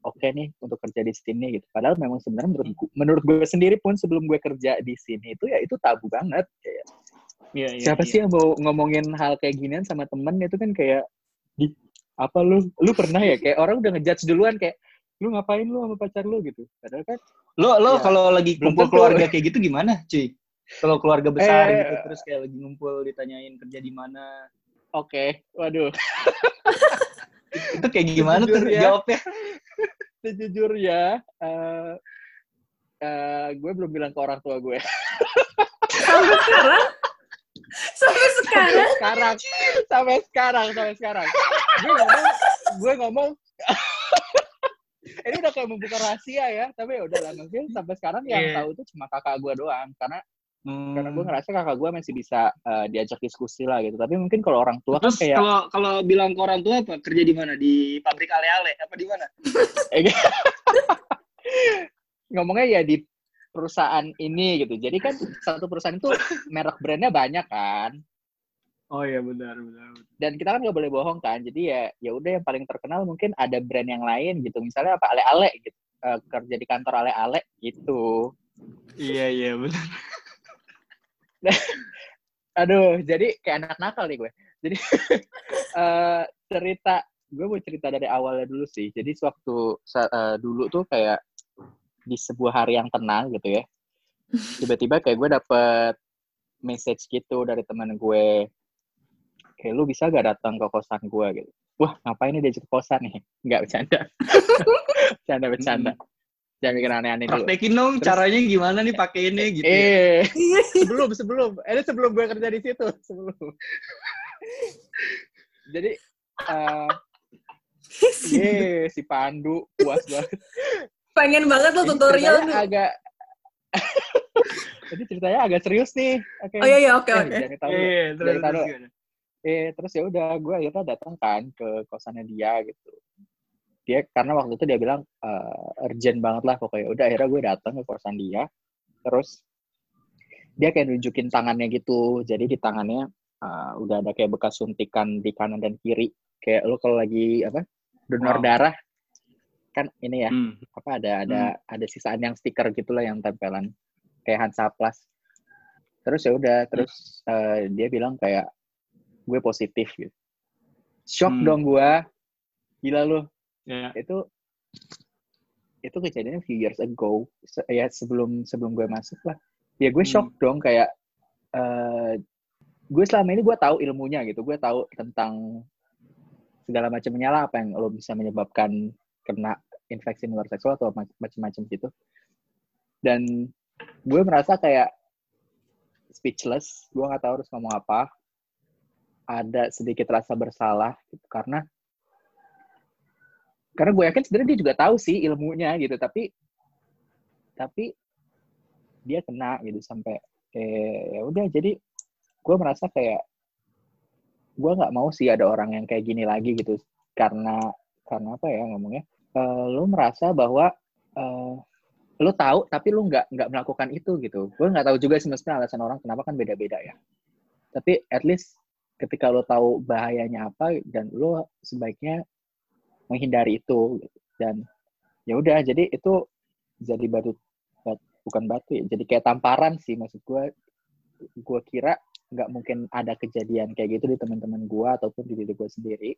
oke nih untuk kerja di sini gitu. Padahal memang sebenarnya menurut gu- menurut gue sendiri pun sebelum gue kerja di sini itu ya itu tabu banget Iya, iya, siapa iya. sih yang mau ngomongin hal kayak ginian sama temen itu kan kayak di apa lu lu pernah ya kayak orang udah ngejudge duluan kayak lu ngapain lu sama pacar lu gitu. Padahal kan Lo lo Ya, kalau lagi kumpul keluarga kayak gitu gimana, cuy? Kalau keluarga besar Eh. gitu terus kayak lagi ngumpul ditanyain kerja di mana. oke, waduh. Itu kayak gimana tuh Jujur ya. jawabnya? Sejujurnya eh eh, gue belum bilang ke orang tua gue. Sampai sekarang? Sampai sekarang? sekarang sampai sekarang sampai sekarang gue ngomong gue ngomong ini udah kayak membuka rahasia ya tapi ya udah lah mungkin sampai sekarang yang Iya. tahu itu cuma kakak gue doang karena Hmm. karena gue ngerasa kakak gue masih bisa eh, diajak diskusi lah gitu tapi mungkin kalau orang tua kan Terus kayak kalau kalau bilang ke orang tua apa? Kerja di mana? Di pabrik ale-ale apa di mana? ngomongnya ya di perusahaan ini gitu jadi kan satu perusahaan itu merek brandnya banyak kan Oh iya benar benar. dan kita kan nggak boleh bohong kan jadi ya ya udah yang paling terkenal mungkin ada brand yang lain gitu misalnya apa ale-ale gitu Eh, kerja di kantor ale-ale gitu Iya iya benar. aduh jadi kayak anak nakal nih gue jadi eh, cerita gue mau cerita dari awalnya dulu sih jadi sewaktu sa- eh, dulu tuh kayak di sebuah hari yang tenang gitu ya tiba-tiba kayak gue dapet message gitu dari teman gue kayak lu bisa gak datang ke kosan gue gitu? Wah ngapain nih dia ke kosan nih? Nggak bercanda. Bercanda bercanda. Jangan bikin aneh-aneh dulu. Praktekin dong Terus- caranya gimana nih pakai ini gitu. ya. eh. Sebelum sebelum. Ini sebelum gue kerja di situ sebelum. Jadi eh ye, si Pandu. Puas banget. Pengen banget lo Ini tutorial nih. agak jadi ceritanya agak serius nih. Oke. Oh iya iya oke Eh, oke. jangan tahu Iya, terus terus gimana? Eh terus ya udah gue akhirnya datang kan ke kosannya dia gitu. Dia karena waktu itu dia bilang eh, urgent banget lah pokoknya. Udah akhirnya gue datang ke kosan dia. Terus dia kayak nunjukin tangannya gitu. Jadi di tangannya eh, udah ada kayak bekas suntikan di kanan dan kiri. Kayak lu kalau lagi apa donor Wow. darah kan ini ya Hmm. apa ada ada ada sisaan yang stiker gitulah yang tempelan. Kayak Hansaplas terus ya udah terus eh, dia bilang kayak gue positif gitu. Shock Hmm. dong gue gila lu. Ya. itu itu kejadiannya few years ago. Se- ya sebelum sebelum gue masuk lah. Ya gue shock dong kayak eh gue selama ini gue tahu ilmunya gitu. Gue tahu tentang segala macamnya lah apa yang lo bisa menyebabkan kena infeksi menular seksual atau mac- macam-macam gitu. Dan gue merasa kayak speechless. Gue nggak tahu harus ngomong apa ada sedikit rasa bersalah gitu, karena karena gue yakin sebenarnya dia juga tahu sih ilmunya gitu. Tapi tapi dia kena gitu sampai eh ya udah jadi gue merasa kayak gue nggak mau sih ada orang yang kayak gini lagi gitu. Karena karena apa ya ngomongnya? Eh, lu merasa bahwa eh, lu tahu tapi lu nggak nggak melakukan itu gitu. Gue nggak tahu juga sih maksudnya alasan orang kenapa kan beda-beda ya. Tapi at least ketika lu tahu bahayanya apa dan lu sebaiknya menghindari itu. Dan ya udah jadi itu jadi batu, bat- bukan batu ya jadi kayak tamparan sih maksud gue gue kira nggak mungkin ada kejadian kayak gitu di teman-teman gue ataupun di diri gue sendiri.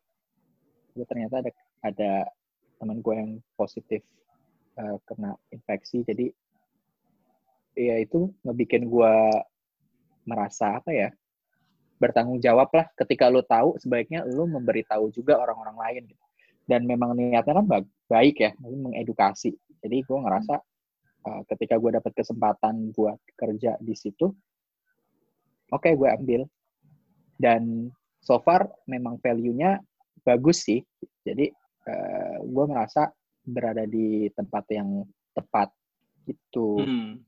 Gue ternyata ada ada teman gue yang positif eh, kena infeksi. Jadi ya itu ngebikin gue merasa apa ya bertanggung jawab lah ketika lo tahu sebaiknya lo memberitahu juga orang-orang lain gitu dan memang niatnya kan ba- baik ya maksudnya mengedukasi jadi gue ngerasa uh, ketika gue dapat kesempatan buat kerja di situ oke gue ambil dan so far memang value-nya bagus sih jadi uh, gue merasa berada di tempat yang tepat gitu Hmm.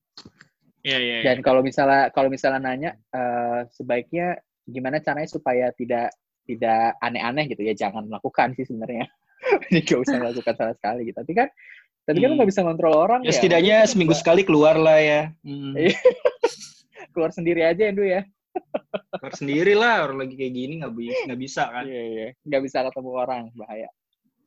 Iya iya. iya. dan kalau misalnya kalau misalnya nanya eh, sebaiknya gimana caranya supaya tidak tidak aneh-aneh gitu ya jangan melakukan sih sebenarnya. Jadi gak usah melakukan sama sekali gitu. Tapi kan tapi kan Hmm. nggak bisa kontrol orang Ya ya. setidaknya Maksudnya seminggu sekali keluar lah ya. Hmm. Iya. keluar sendiri aja Endu ya. Keluar sendiri lah orang lagi kayak gini nggak bisa nggak bisa kan. Iya iya. Nggak bisa ketemu orang bahaya.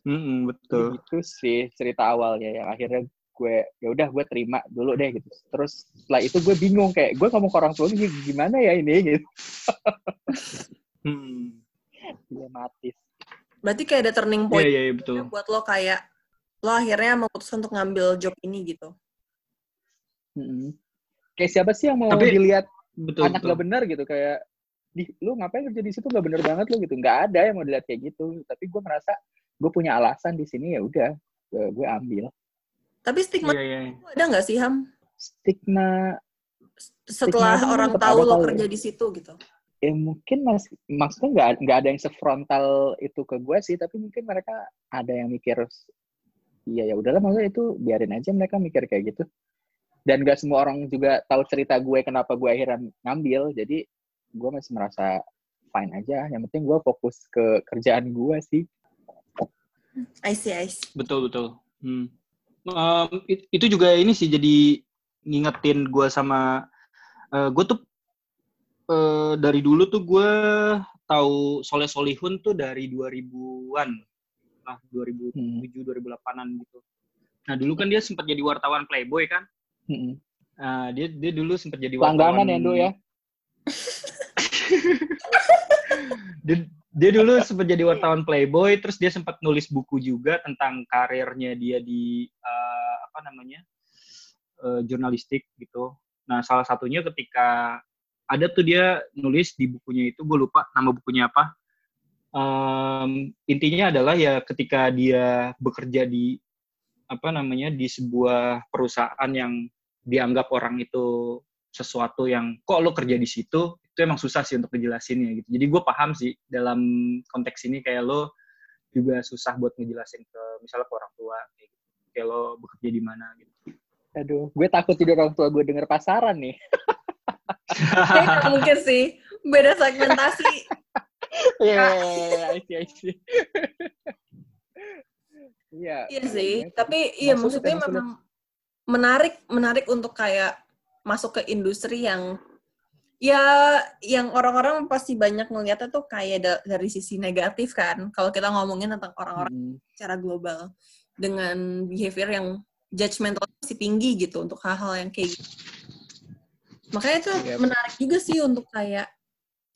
Mm-mm, betul. Gitu sih cerita awalnya yang akhirnya gue ya udah gue terima dulu deh gitu. Terus setelah itu gue bingung kayak gue ngomong ke orang tua gue gimana ya ini gitu. Hmm. Dilematis. Berarti kayak ada turning Iya, point iya, iya, betul. buat lo kayak lo akhirnya memutuskan untuk ngambil job ini gitu. Mm-mm. Kayak siapa sih yang mau Tapi- dilihat Betul, anak betul. gak benar gitu kayak di lu ngapain kerja di situ gak bener banget lu gitu nggak ada yang mau dilihat kayak gitu tapi gue merasa gue punya alasan di sini ya udah gue, gue ambil Tapi stigma Iya, iya. itu ada nggak sih Ham stigma setelah Stigma orang tahu lo kali. kerja di situ gitu? ya mungkin mas maksudnya nggak nggak ada yang sefrontal itu ke gue sih tapi mungkin mereka ada yang mikir iya ya udahlah maksudnya itu biarin aja mereka mikir kayak gitu dan gak semua orang juga tahu cerita gue kenapa gue akhirnya ngambil jadi gue masih merasa fine aja yang penting gue fokus ke kerjaan gue sih I see, I see. Betul betul. Hmm. Em, it- itu juga ini sih jadi ngingetin gue sama gue tuh eh, dari dulu tuh gue tahu Soleh Solihun tuh dari 2000-an lah 2007 Hmm. 2008-an gitu. Nah dulu kan dia sempat jadi wartawan Playboy kan. Mm-mm. Nah, dia dia dulu sempat jadi wartawan. langganan ya Do ya dia, dia dulu sempat jadi wartawan Playboy, terus dia sempat nulis buku juga tentang karirnya dia di eh, apa namanya eh, jurnalistik gitu. Nah salah satunya ketika ada tuh dia nulis di bukunya itu, gue lupa nama bukunya apa. Em, intinya adalah ya ketika dia bekerja di apa namanya di sebuah perusahaan yang dianggap orang itu sesuatu yang kok lo kerja di situ itu emang susah sih untuk ngejelasinnya gitu. Jadi gue paham sih dalam konteks ini kayak lo juga susah buat ngejelasin ke misalnya ke orang tua kayak gitu. Kayak lo bekerja di mana gitu. aduh gue takut jadi orang tua gue denger pasaran nih Kayaknya mungkin sih. Beda segmentasi. Iya, I see, I see. Iya. Iya sih. Tapi iya maksudnya memang menarik, menarik untuk kayak masuk ke industri yang ya yang orang-orang pasti banyak ngeliatnya tuh kayak da- dari sisi negatif kan. Kalau kita ngomongin tentang orang-orang Mm, secara global dengan behavior yang judgmental masih tinggi gitu untuk hal-hal yang kayak gitu. Makanya itu Yep. menarik juga sih untuk kayak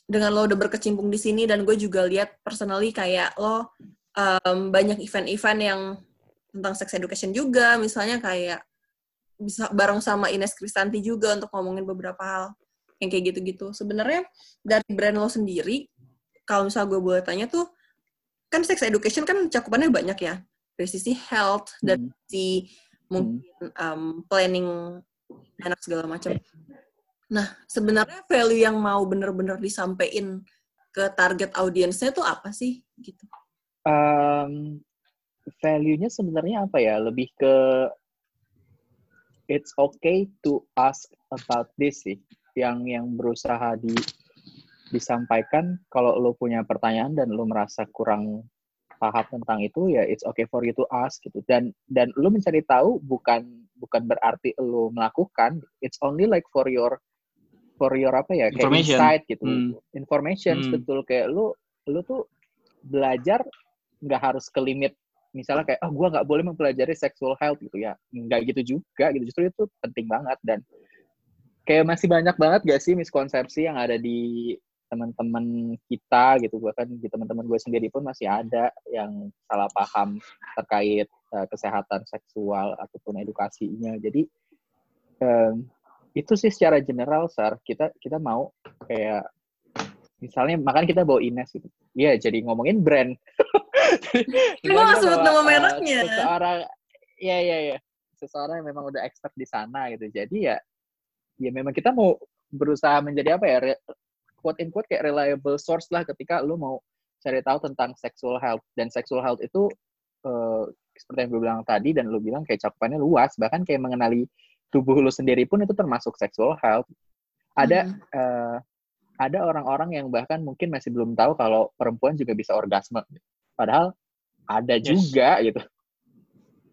dengan lo udah berkecimpung di sini dan gue juga lihat personally kayak lo um, banyak event-event yang tentang sex education juga, misalnya kayak bisa bareng sama Ines Kristanti juga untuk ngomongin beberapa hal yang kayak gitu-gitu. Sebenarnya dari brand lo sendiri, kalau misal gue boleh tanya tuh, kan sex education kan cakupannya banyak ya, dari sisi health, dari mm, sisi mungkin um, planning anak segala macam. Nah, sebenarnya value yang mau bener-bener disampaikan ke target audiensnya tuh apa sih? Gitu. um, value-nya sebenarnya apa ya? Lebih ke it's okay to ask about this sih. Yang yang berusaha di disampaikan kalau lo punya pertanyaan dan lo merasa kurang paham tentang itu ya it's okay for you to ask gitu. Dan dan lo mencari tahu bukan bukan berarti lo melakukan it's only like for your for your apa ya kayak insight gitu. Hmm. information Hmm. betul. Kayak lu lu tuh belajar nggak harus ke limit. Misalnya kayak oh gue nggak boleh mempelajari sexual health gitu ya. Nggak gitu juga gitu. Justru itu penting banget dan kayak masih banyak banget gak sih miskonsepsi yang ada di teman-teman kita gitu? Bahkan di teman-teman gue sendiri pun masih ada yang salah paham terkait eh, kesehatan seksual ataupun edukasinya. Jadi em, itu sih secara general sar. Kita kita mau kayak misalnya makanya kita bawa Ines gitu. Iya jadi ngomongin brand. Kan lo nggak sebut nama mereknya. seseorang iya iya iya. Seseorang yang memang udah expert di sana gitu. Jadi ya ya memang kita mau berusaha menjadi apa ya quote in quote kayak reliable source lah ketika lu mau cari tahu tentang sexual health. Dan sexual health itu eh, seperti yang gue bilang tadi dan lu bilang kayak cakupannya luas. Bahkan kayak mengenali tubuh lu sendiri pun itu termasuk sexual health. Ada Hmm. eh, ada orang-orang yang bahkan mungkin masih belum tahu kalau perempuan juga bisa orgasme. Padahal ada Yes. juga gitu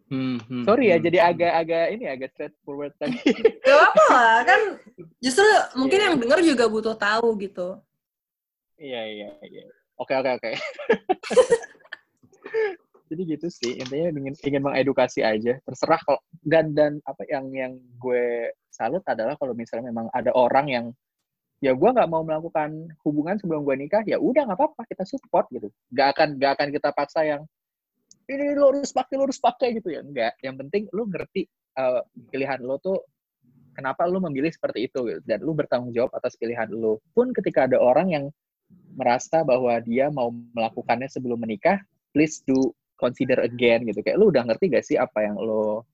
Hmm, hmm, sorry ya hmm. jadi agak-agak ini agak straightforward tadi Gak apa lah, kan justru mungkin Iya. yang denger juga butuh tahu gitu. iya iya iya oke oke oke jadi gitu sih intinya ingin ingin mengedukasi aja terserah kalau dan dan apa yang yang gue salut adalah kalau misalnya memang ada orang yang ya gue nggak mau melakukan hubungan sebelum gue nikah ya udah nggak apa-apa kita support gitu nggak akan nggak akan kita paksa yang ini lo harus pakai lo harus pakai gitu ya. Enggak. Yang penting lo ngerti uh, pilihan lo tuh kenapa lo memilih seperti itu gitu. dan lo bertanggung jawab atas pilihan lo. Pun ketika ada orang yang merasa bahwa dia mau melakukannya sebelum menikah please do consider again gitu. Kayak lu udah ngerti gak sih apa yang lo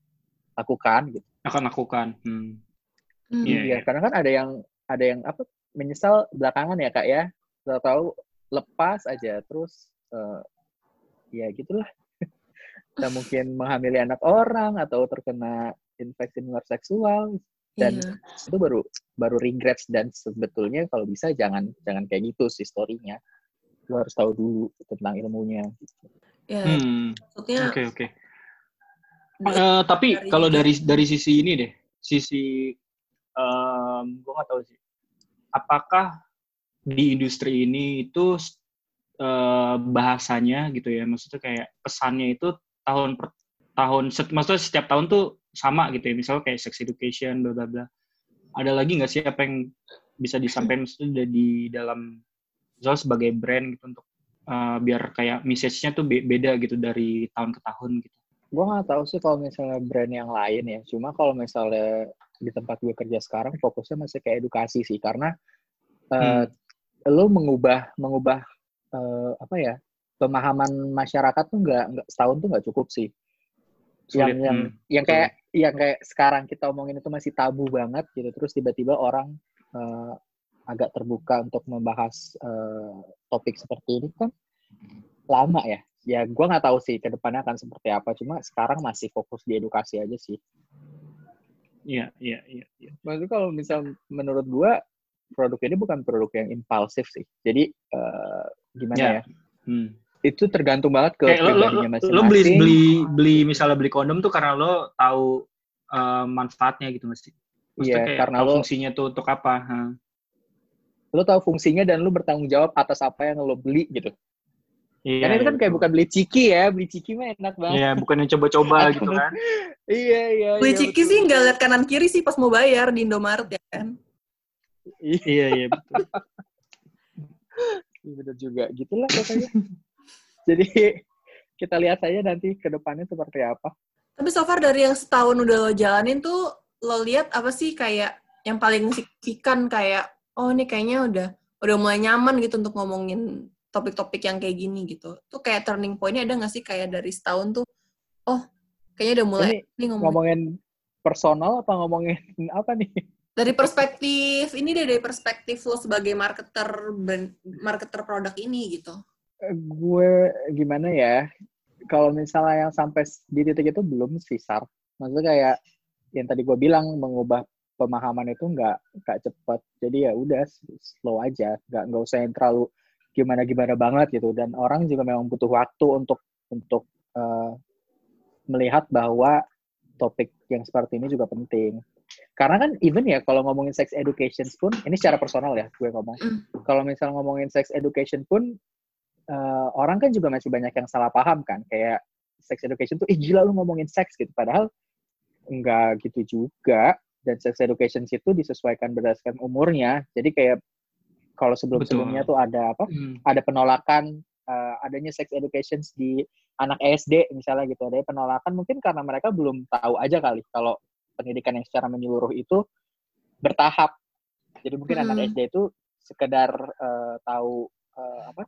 lakukan gitu? Akan lakukan. Hmm. Hmm. iya yeah, karena kan ada yang ada yang apa menyesal belakangan ya kak ya. Tahu lepas aja terus uh, ya gitulah kita mungkin menghamili anak orang atau terkena infeksi menular seksual dan iya. itu baru baru regrets dan sebetulnya kalau bisa jangan jangan kayak gitu sih storynya lu harus tahu dulu tentang ilmunya ya hmm. maksudnya oke okay, oke okay. uh, tapi kalau dari dari sisi ini deh sisi um, gue nggak tahu sih apakah di industri ini itu uh, bahasanya gitu ya maksudnya kayak pesannya itu tahun per tahun maksudnya setiap tahun tuh sama gitu ya. Misalnya kayak sex education bla bla bla. Ada lagi nggak sih apa yang bisa disampaikan maksudnya di dalam misalnya sebagai brand gitu untuk uh, biar kayak message-nya tuh beda gitu dari tahun ke tahun gitu? Gue nggak tahu sih kalau misalnya brand yang lain ya. Cuma kalau misalnya di tempat gue kerja sekarang fokusnya masih kayak edukasi sih. Karena uh, hmm. lo mengubah mengubah uh, apa ya pemahaman masyarakat tuh nggak nggak setahun tuh nggak cukup sih. Yang yang hmm. yang kayak yang kayak sekarang kita omongin itu masih tabu banget gitu. Terus tiba-tiba orang uh, agak terbuka untuk membahas uh, topik seperti ini kan lama ya. Ya gue nggak tahu sih ke depannya akan seperti apa. Cuma sekarang masih fokus di edukasi aja sih. Iya iya iya ya. maksudnya kalau misal menurut gue produk ini bukan produk yang impulsif sih. Jadi uh, gimana ya, ya? Hmm itu tergantung banget ke Kayak pribadinya masing-masing. Lo beli beli beli misalnya beli kondom tuh karena lo tahu uh, manfaatnya gitu mesti. Iya, karena lo fungsinya tuh untuk apa? Huh? Lo tahu fungsinya dan lo bertanggung jawab atas apa yang lo beli gitu. Iya, Karena itu kan iya, kayak bukan beli ciki ya, beli ciki mah enak banget. Iya, bukan yang coba-coba gitu kan. iya, iya. Beli iya, ciki betul. sih nggak lihat kanan kiri sih pas mau bayar di Indomaret ya kan. iya, iya betul. Iya bener juga, gitulah pokoknya. Jadi kita lihat saja nanti ke depannya seperti apa. Tapi so far dari yang setahun udah lo jalanin tuh, lo lihat apa sih kayak yang paling signifikan kayak, oh ini kayaknya udah udah mulai nyaman gitu untuk ngomongin topik-topik yang kayak gini gitu. Tuh kayak turning point-nya ada nggak sih kayak dari setahun tuh, oh kayaknya udah mulai ini, ngomongin, ngomongin personal apa ngomongin apa nih? Dari perspektif, ini deh dari perspektif lo sebagai marketer marketer produk ini gitu gue gimana ya kalau misalnya yang sampai di titik itu belum sih sar. Maksudnya kayak yang tadi gue bilang mengubah pemahaman itu nggak nggak cepet. Jadi ya udah slow aja. Nggak nggak usah yang terlalu gimana gimana banget gitu. Dan orang juga memang butuh waktu untuk untuk uh, melihat bahwa topik yang seperti ini juga penting. Karena kan even ya kalau ngomongin sex education pun ini secara personal ya gue ngomong. Mm. kalau misal ngomongin sex education pun uh, orang kan juga masih banyak yang salah paham kan kayak sex education tuh ih gila lu ngomongin seks gitu padahal enggak gitu juga dan sex education itu disesuaikan berdasarkan umurnya jadi kayak kalau sebelum-sebelumnya tuh ada apa hmm. ada penolakan uh, adanya sex education di anak SD misalnya gitu ada penolakan mungkin karena mereka belum tahu aja kali kalau pendidikan yang secara menyeluruh itu bertahap jadi mungkin hmm. anak SD itu sekedar uh, tahu uh, apa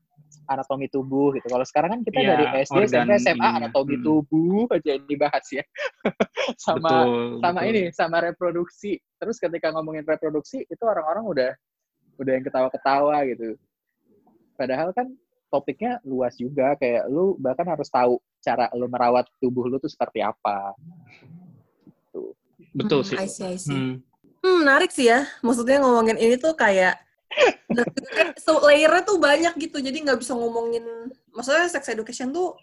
anatomi tubuh gitu. Kalau sekarang kan kita ya, dari SD sampai SMA ininya. anatomi hmm. tubuh aja yang dibahas ya. sama betul, sama betul. ini sama reproduksi. Terus ketika ngomongin reproduksi itu orang-orang udah udah yang ketawa-ketawa gitu. Padahal kan topiknya luas juga kayak lu bahkan harus tahu cara lu merawat tubuh lu tuh seperti apa. Gitu. Betul hmm, sih. I see, I see. Hmm. hmm, menarik sih ya. Maksudnya ngomongin ini tuh kayak so layernya tuh banyak gitu jadi nggak bisa ngomongin maksudnya sex education tuh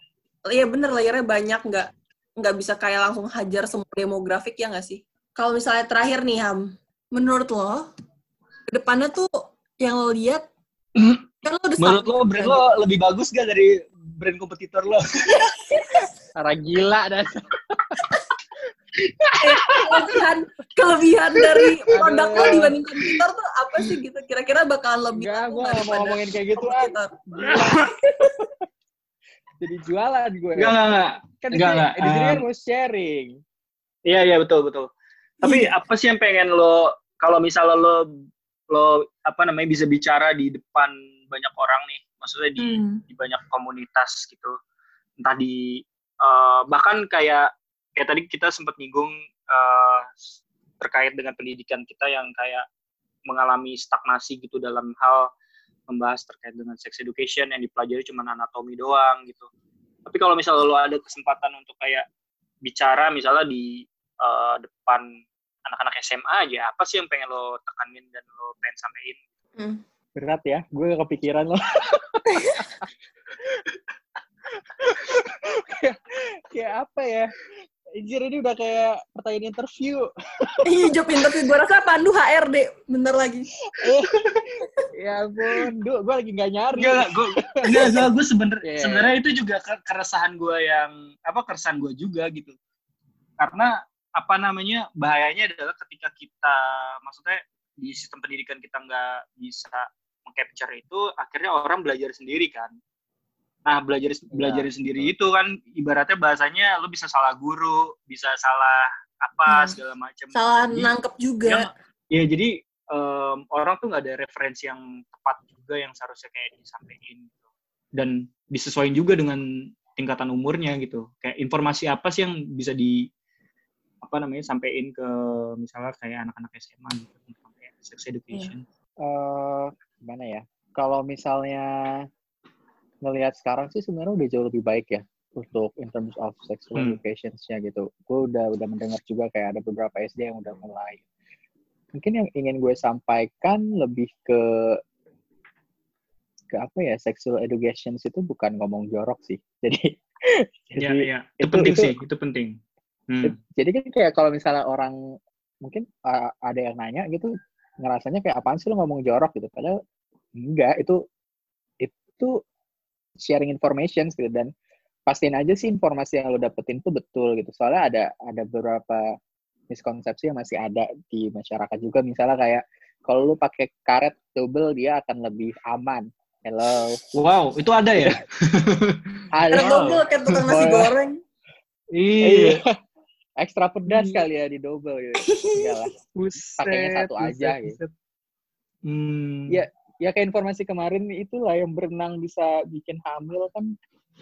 ya bener layernya banyak nggak nggak bisa kayak langsung hajar semua demografik ya nggak sih? Kalau misalnya terakhir nih Ham. Menurut lo ke depannya tuh yang lo lihat kan lo udah menurut lo brand lo lebih bagus gak dari brand kompetitor lo. Cara gila dan kelebihan kelebihan dari produk lo Aduh. dibanding kompetitor tuh apa sih gitu? Kira-kira bakal lebih Enggak, laku gue gak mau ngomongin kayak gitu ah. Jadi jualan gue. Enggak, enggak, enggak. Kan di Enggak, sini, enggak. di sini kan Um, mau sharing. Iya, iya betul, betul. Tapi apa sih yang pengen lo kalau misalnya lo lo apa namanya bisa bicara di depan banyak orang nih, maksudnya di Hmm. di banyak komunitas gitu. Entah di eh, bahkan kayak kayak tadi kita sempat nyinggung eh, terkait dengan pendidikan kita yang kayak mengalami stagnasi gitu dalam hal membahas terkait dengan sex education yang dipelajari cuma anatomi doang gitu. Tapi kalau misalnya lo ada kesempatan untuk kayak bicara misalnya di eh, depan anak-anak SMA aja, apa sih yang pengen lo tekanin dan lo pengen sampein? Hmm. Berat ya, gue kepikiran loh. kayak, kayak apa ya? Anjir ini udah kayak pertanyaan interview. Iya, job interview. Gue rasa Pandu HRD. Bentar lagi. ya ampun, Duh, gue lagi gak nyari. Enggak, gue enggak, enggak, gue sebenernya Iya. sebenarnya itu juga ke- keresahan gue yang apa keresahan gue juga gitu. Karena apa namanya bahayanya adalah ketika kita maksudnya di sistem pendidikan kita nggak bisa mengcapture itu akhirnya orang belajar sendiri kan. Nah belajar belajar sendiri itu kan ibaratnya bahasanya lo bisa salah guru, bisa salah apa Hmm. segala macam. Salah Jadi- nangkep juga. Ya, ya jadi em, orang tuh nggak ada referensi yang tepat juga yang seharusnya kayak disampaikan gitu. Dan disesuaikan juga dengan tingkatan umurnya gitu. Kayak informasi apa sih yang bisa di apa namanya sampaikan ke misalnya kayak anak-anak SMA gitu tentang kayak sex education. eh gimana ya? Kalau misalnya ngelihat sekarang sih sebenarnya udah jauh lebih baik ya untuk in terms of sexual Hmm. education-nya gitu. Gue udah udah mendengar juga kayak ada beberapa SD yang udah mulai. Mungkin yang ingin gue sampaikan lebih ke ke apa ya sexual education itu bukan ngomong jorok sih. Jadi Iya, jadi iya. Itu, itu- penting itu- sih, itu penting. Hmm. jadi kan kayak kalau misalnya orang mungkin uh, ada yang nanya gitu ngerasanya kayak apaan sih lu ngomong jorok gitu padahal enggak itu itu sharing information gitu dan pastiin aja sih informasi yang lo dapetin tuh betul gitu soalnya ada ada beberapa miskonsepsi yang masih ada di masyarakat juga misalnya kayak kalau lu pakai karet double dia akan lebih aman hello Wow, itu ada ya? Ada ada double kayak tukang nasi goreng. iya. ekstra pedas Hmm. kali ya di double gitu enggak lah Buset, Pakainya satu aja, buset, gitu. buset. Hmm. Iya. Ya kayak informasi kemarin itulah yang berenang bisa bikin hamil kan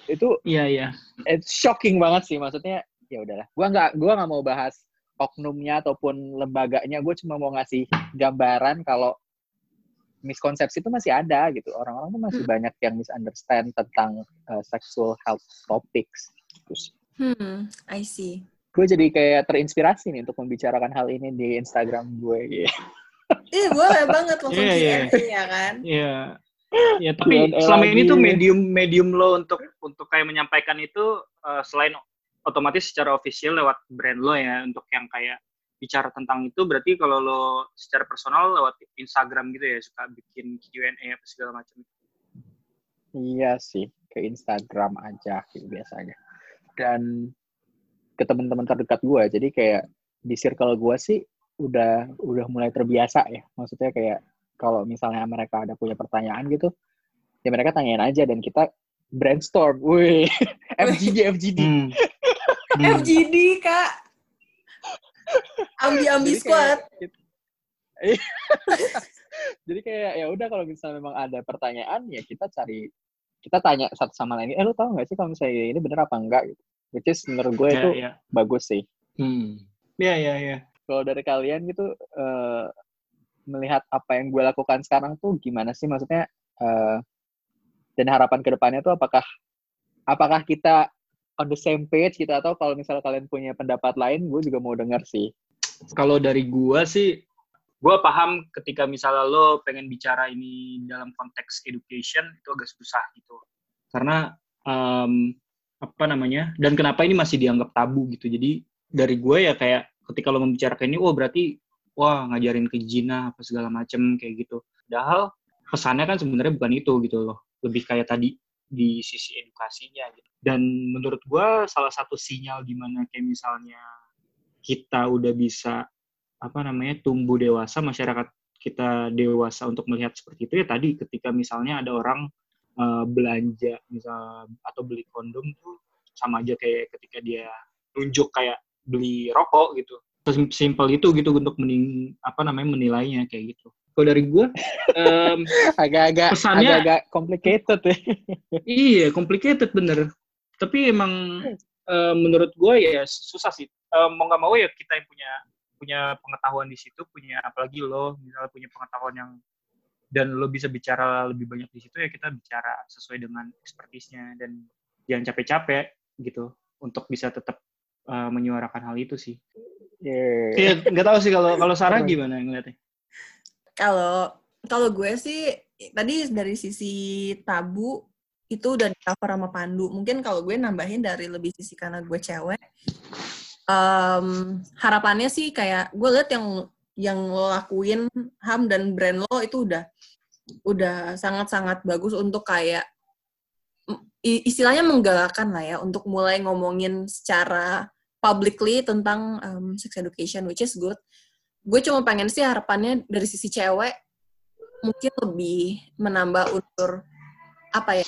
itu Iya, iya. it's shocking banget sih maksudnya ya udahlah gua nggak gua nggak mau bahas oknumnya ataupun lembaganya gue cuma mau ngasih gambaran kalau miskonsepsi itu masih ada gitu orang-orang tuh masih banyak yang misunderstand tentang uh, sexual health topics terus Hmm, I see. gue jadi kayak terinspirasi nih untuk membicarakan hal ini di Instagram gue gitu. Ih, boleh banget langsung Iya, iya. Q&A ya kan? Iya. Ya, tapi Q&A selama ini tuh medium medium lo untuk untuk kayak menyampaikan itu eh, selain otomatis secara official lewat brand lo ya untuk yang kayak bicara tentang itu berarti kalau lo secara personal lewat Instagram gitu ya suka bikin Q&A apa segala macam. Iya sih, ke Instagram aja gitu biasanya. Dan ke teman-teman terdekat gue, jadi kayak di circle gue sih udah udah mulai terbiasa ya. Maksudnya kayak kalau misalnya mereka ada punya pertanyaan gitu, ya mereka tanyain aja dan kita brainstorm. Wih, FGD, FGD. Hmm. Hmm. FGD, Kak. Ambi-ambi Jadi squad. kayak- Jadi kayak ya udah kalau misalnya memang ada pertanyaan ya kita cari kita tanya satu sama lain. Eh lu tahu nggak sih kalau misalnya ini bener apa enggak gitu. Which is menurut gue Iya, itu iya. bagus sih. Hmm. Iya, iya, iya. Kalau dari kalian gitu eh, melihat apa yang gue lakukan sekarang tuh gimana sih maksudnya eh, dan harapan ke depannya tuh apakah apakah kita on the same page gitu atau kalau misalnya kalian punya pendapat lain gue juga mau dengar sih. Kalau dari gua sih gua paham ketika misalnya lo pengen bicara ini dalam konteks education itu agak susah gitu. Karena em, apa namanya? Dan kenapa ini masih dianggap tabu gitu. Jadi dari gue ya kayak ketika lo membicarakan ini, oh berarti wah ngajarin ke Gina apa segala macem kayak gitu. Padahal pesannya kan sebenarnya bukan itu gitu loh. Lebih kayak tadi di sisi edukasinya gitu. Dan menurut gue salah satu sinyal di mana kayak misalnya kita udah bisa apa namanya tumbuh dewasa masyarakat kita dewasa untuk melihat seperti itu ya tadi ketika misalnya ada orang uh, belanja misal atau beli kondom tuh sama aja kayak ketika dia nunjuk kayak beli rokok gitu. Simpel itu gitu untuk mening apa namanya menilainya kayak gitu. Kalau dari gue um, agak-agak pesannya agak complicated ya. Iya complicated bener. Tapi emang uh, menurut gue ya susah sih. Uh, mau nggak mau ya kita yang punya punya pengetahuan di situ punya apalagi lo misalnya punya pengetahuan yang dan lo bisa bicara lebih banyak di situ ya kita bicara sesuai dengan ekspertisnya dan jangan capek-capek gitu untuk bisa tetap uh, menyuarakan hal itu sih. Yeah. Iya, nggak tahu sih kalau kalau Sarah gimana ngeliatnya? Kalau kalau gue sih tadi dari sisi tabu itu udah di cover sama Pandu. Mungkin kalau gue nambahin dari lebih sisi karena gue cewek, um, harapannya sih kayak gue liat yang yang lo lakuin Ham dan brand lo itu udah udah sangat-sangat bagus untuk kayak istilahnya menggalakkan lah ya untuk mulai ngomongin secara publicly tentang um, sex education which is good. Gue cuma pengen sih harapannya dari sisi cewek mungkin lebih menambah unsur apa ya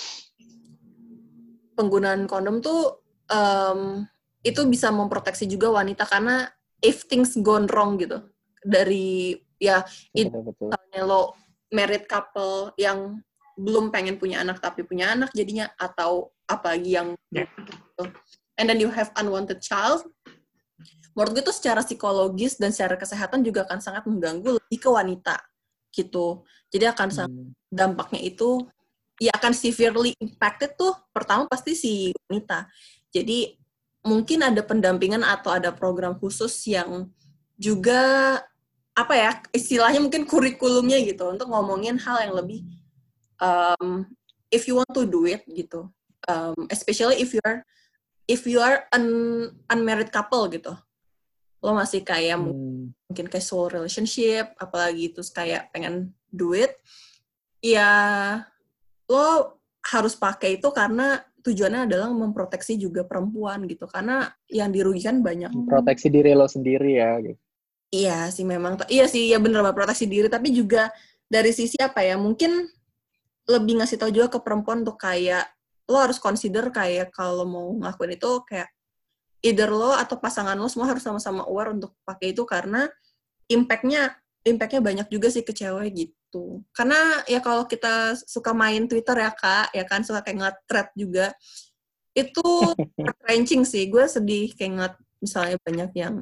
penggunaan kondom tuh um, itu bisa memproteksi juga wanita karena if things gone wrong gitu dari ya misalnya lo married couple yang belum pengen punya anak tapi punya anak jadinya atau apalagi yang yeah. gitu. And then you have unwanted child. Menurut gue itu secara psikologis dan secara kesehatan juga akan sangat mengganggu lebih ke wanita gitu. Jadi akan hmm. dampaknya itu ya akan severely impacted tuh pertama pasti si wanita. Jadi mungkin ada pendampingan atau ada program khusus yang juga apa ya istilahnya mungkin kurikulumnya gitu untuk ngomongin hal yang lebih um, if you want to do it gitu. Um, especially if you are if you are an unmarried couple gitu lo masih kayak hmm. mungkin casual relationship apalagi terus kayak pengen do it ya lo harus pakai itu karena tujuannya adalah memproteksi juga perempuan gitu. Karena yang dirugikan banyak. Proteksi diri lo sendiri ya gitu. Iya sih memang iya sih ya bener banget proteksi diri. Tapi juga dari sisi apa ya mungkin lebih ngasih tau juga ke perempuan untuk kayak lo harus consider kayak kalau mau ngelakuin itu kayak either lo atau pasangan lo semua harus sama-sama aware untuk pakai itu karena impactnya impactnya banyak juga sih ke cewek gitu. Karena ya kalau kita suka main Twitter ya kak ya kan suka kayak nge-thread juga itu ranking sih. Gue sedih kayak ngat misalnya banyak yang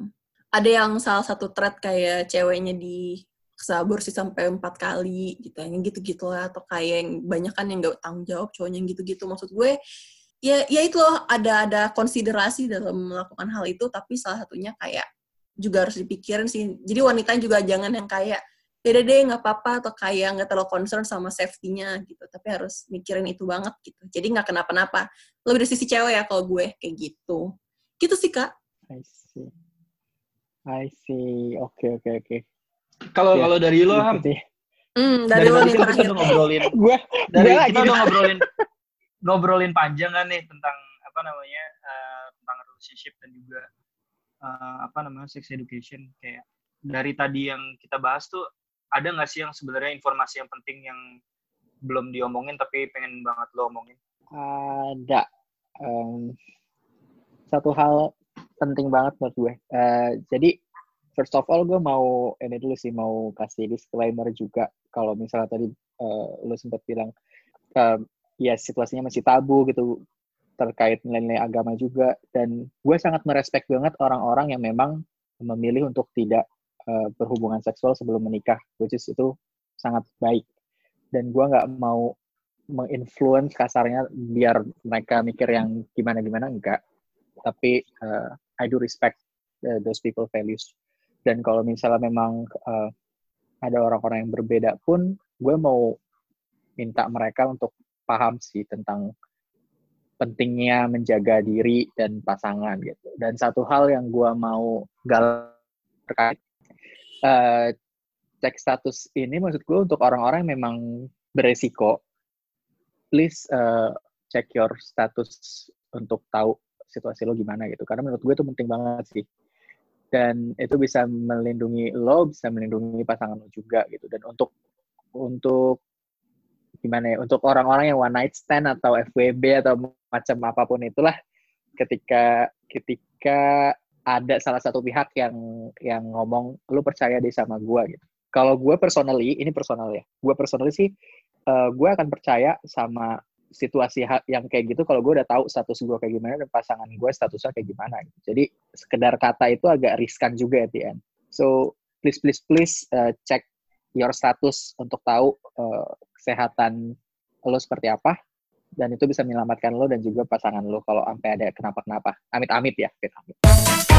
ada yang salah satu thread kayak ceweknya di sabur sih sampai empat kali gitu yang gitu-gitu lah atau kayak yang banyak kan yang gak tanggung jawab cowoknya yang gitu-gitu maksud gue ya ya itu loh ada ada konsiderasi dalam melakukan hal itu tapi salah satunya kayak juga harus dipikirin sih. Jadi wanita juga jangan yang kayak beda deh nggak apa-apa atau kayak nggak terlalu concern sama safety-nya gitu. Tapi harus mikirin itu banget gitu. Jadi nggak kenapa-napa. Lebih dari sisi cewek ya kalau gue kayak gitu. Gitu sih kak. I see. I see. Oke okay, oke okay, oke. Okay. Kalau ya, kalau dari lo Ham. Hmm, dari, dari lo nih kita udah ngobrolin. gue dari kita udah ngobrolin ngobrolin panjang kan nih tentang apa namanya uh, tentang relationship dan juga uh, apa namanya sex education kayak dari tadi yang kita bahas tuh ada nggak sih yang sebenarnya informasi yang penting yang belum diomongin tapi pengen banget lo omongin? Ada um, satu hal penting banget buat gue. Uh, jadi first of all gue mau ini dulu sih mau kasih disclaimer juga. Kalau misalnya tadi uh, lo sempat bilang uh, ya situasinya masih tabu gitu terkait nilai-nilai agama juga. Dan gue sangat merespek banget orang-orang yang memang memilih untuk tidak uh, berhubungan seksual sebelum menikah which is itu sangat baik. Dan gue nggak mau menginfluence kasarnya biar mereka mikir yang gimana-gimana enggak. Tapi uh, I do respect uh, those people values dan kalau misalnya memang uh, ada orang-orang yang berbeda pun gue mau minta mereka untuk paham sih tentang pentingnya menjaga diri dan pasangan gitu. Dan satu hal yang gue mau gal terkait uh, cek status ini maksud gue untuk orang-orang yang memang beresiko, please uh, check your status untuk tahu situasi lo gimana gitu. Karena menurut gue itu penting banget sih. Dan itu bisa melindungi lo, bisa melindungi pasangan lo juga gitu. Dan untuk untuk gimana ya, untuk orang-orang yang one night stand atau FWB atau macam apa pun itulah, ketika ketika ada salah satu pihak yang yang ngomong lu percaya deh sama gue gitu. Kalau gue personally, ini personal ya, gue personally sih, uh, gue akan percaya sama situasi yang kayak gitu kalau gue udah tahu status gue kayak gimana dan pasangan gue statusnya kayak gimana gitu. Jadi sekedar kata itu agak riskan juga ya Tian. So please please please uh, check your status untuk tahu uh, kesehatan lo seperti apa dan itu bisa menyelamatkan lo dan juga pasangan lo kalau sampai ada kenapa-kenapa. Amit-amit ya, amit-amit.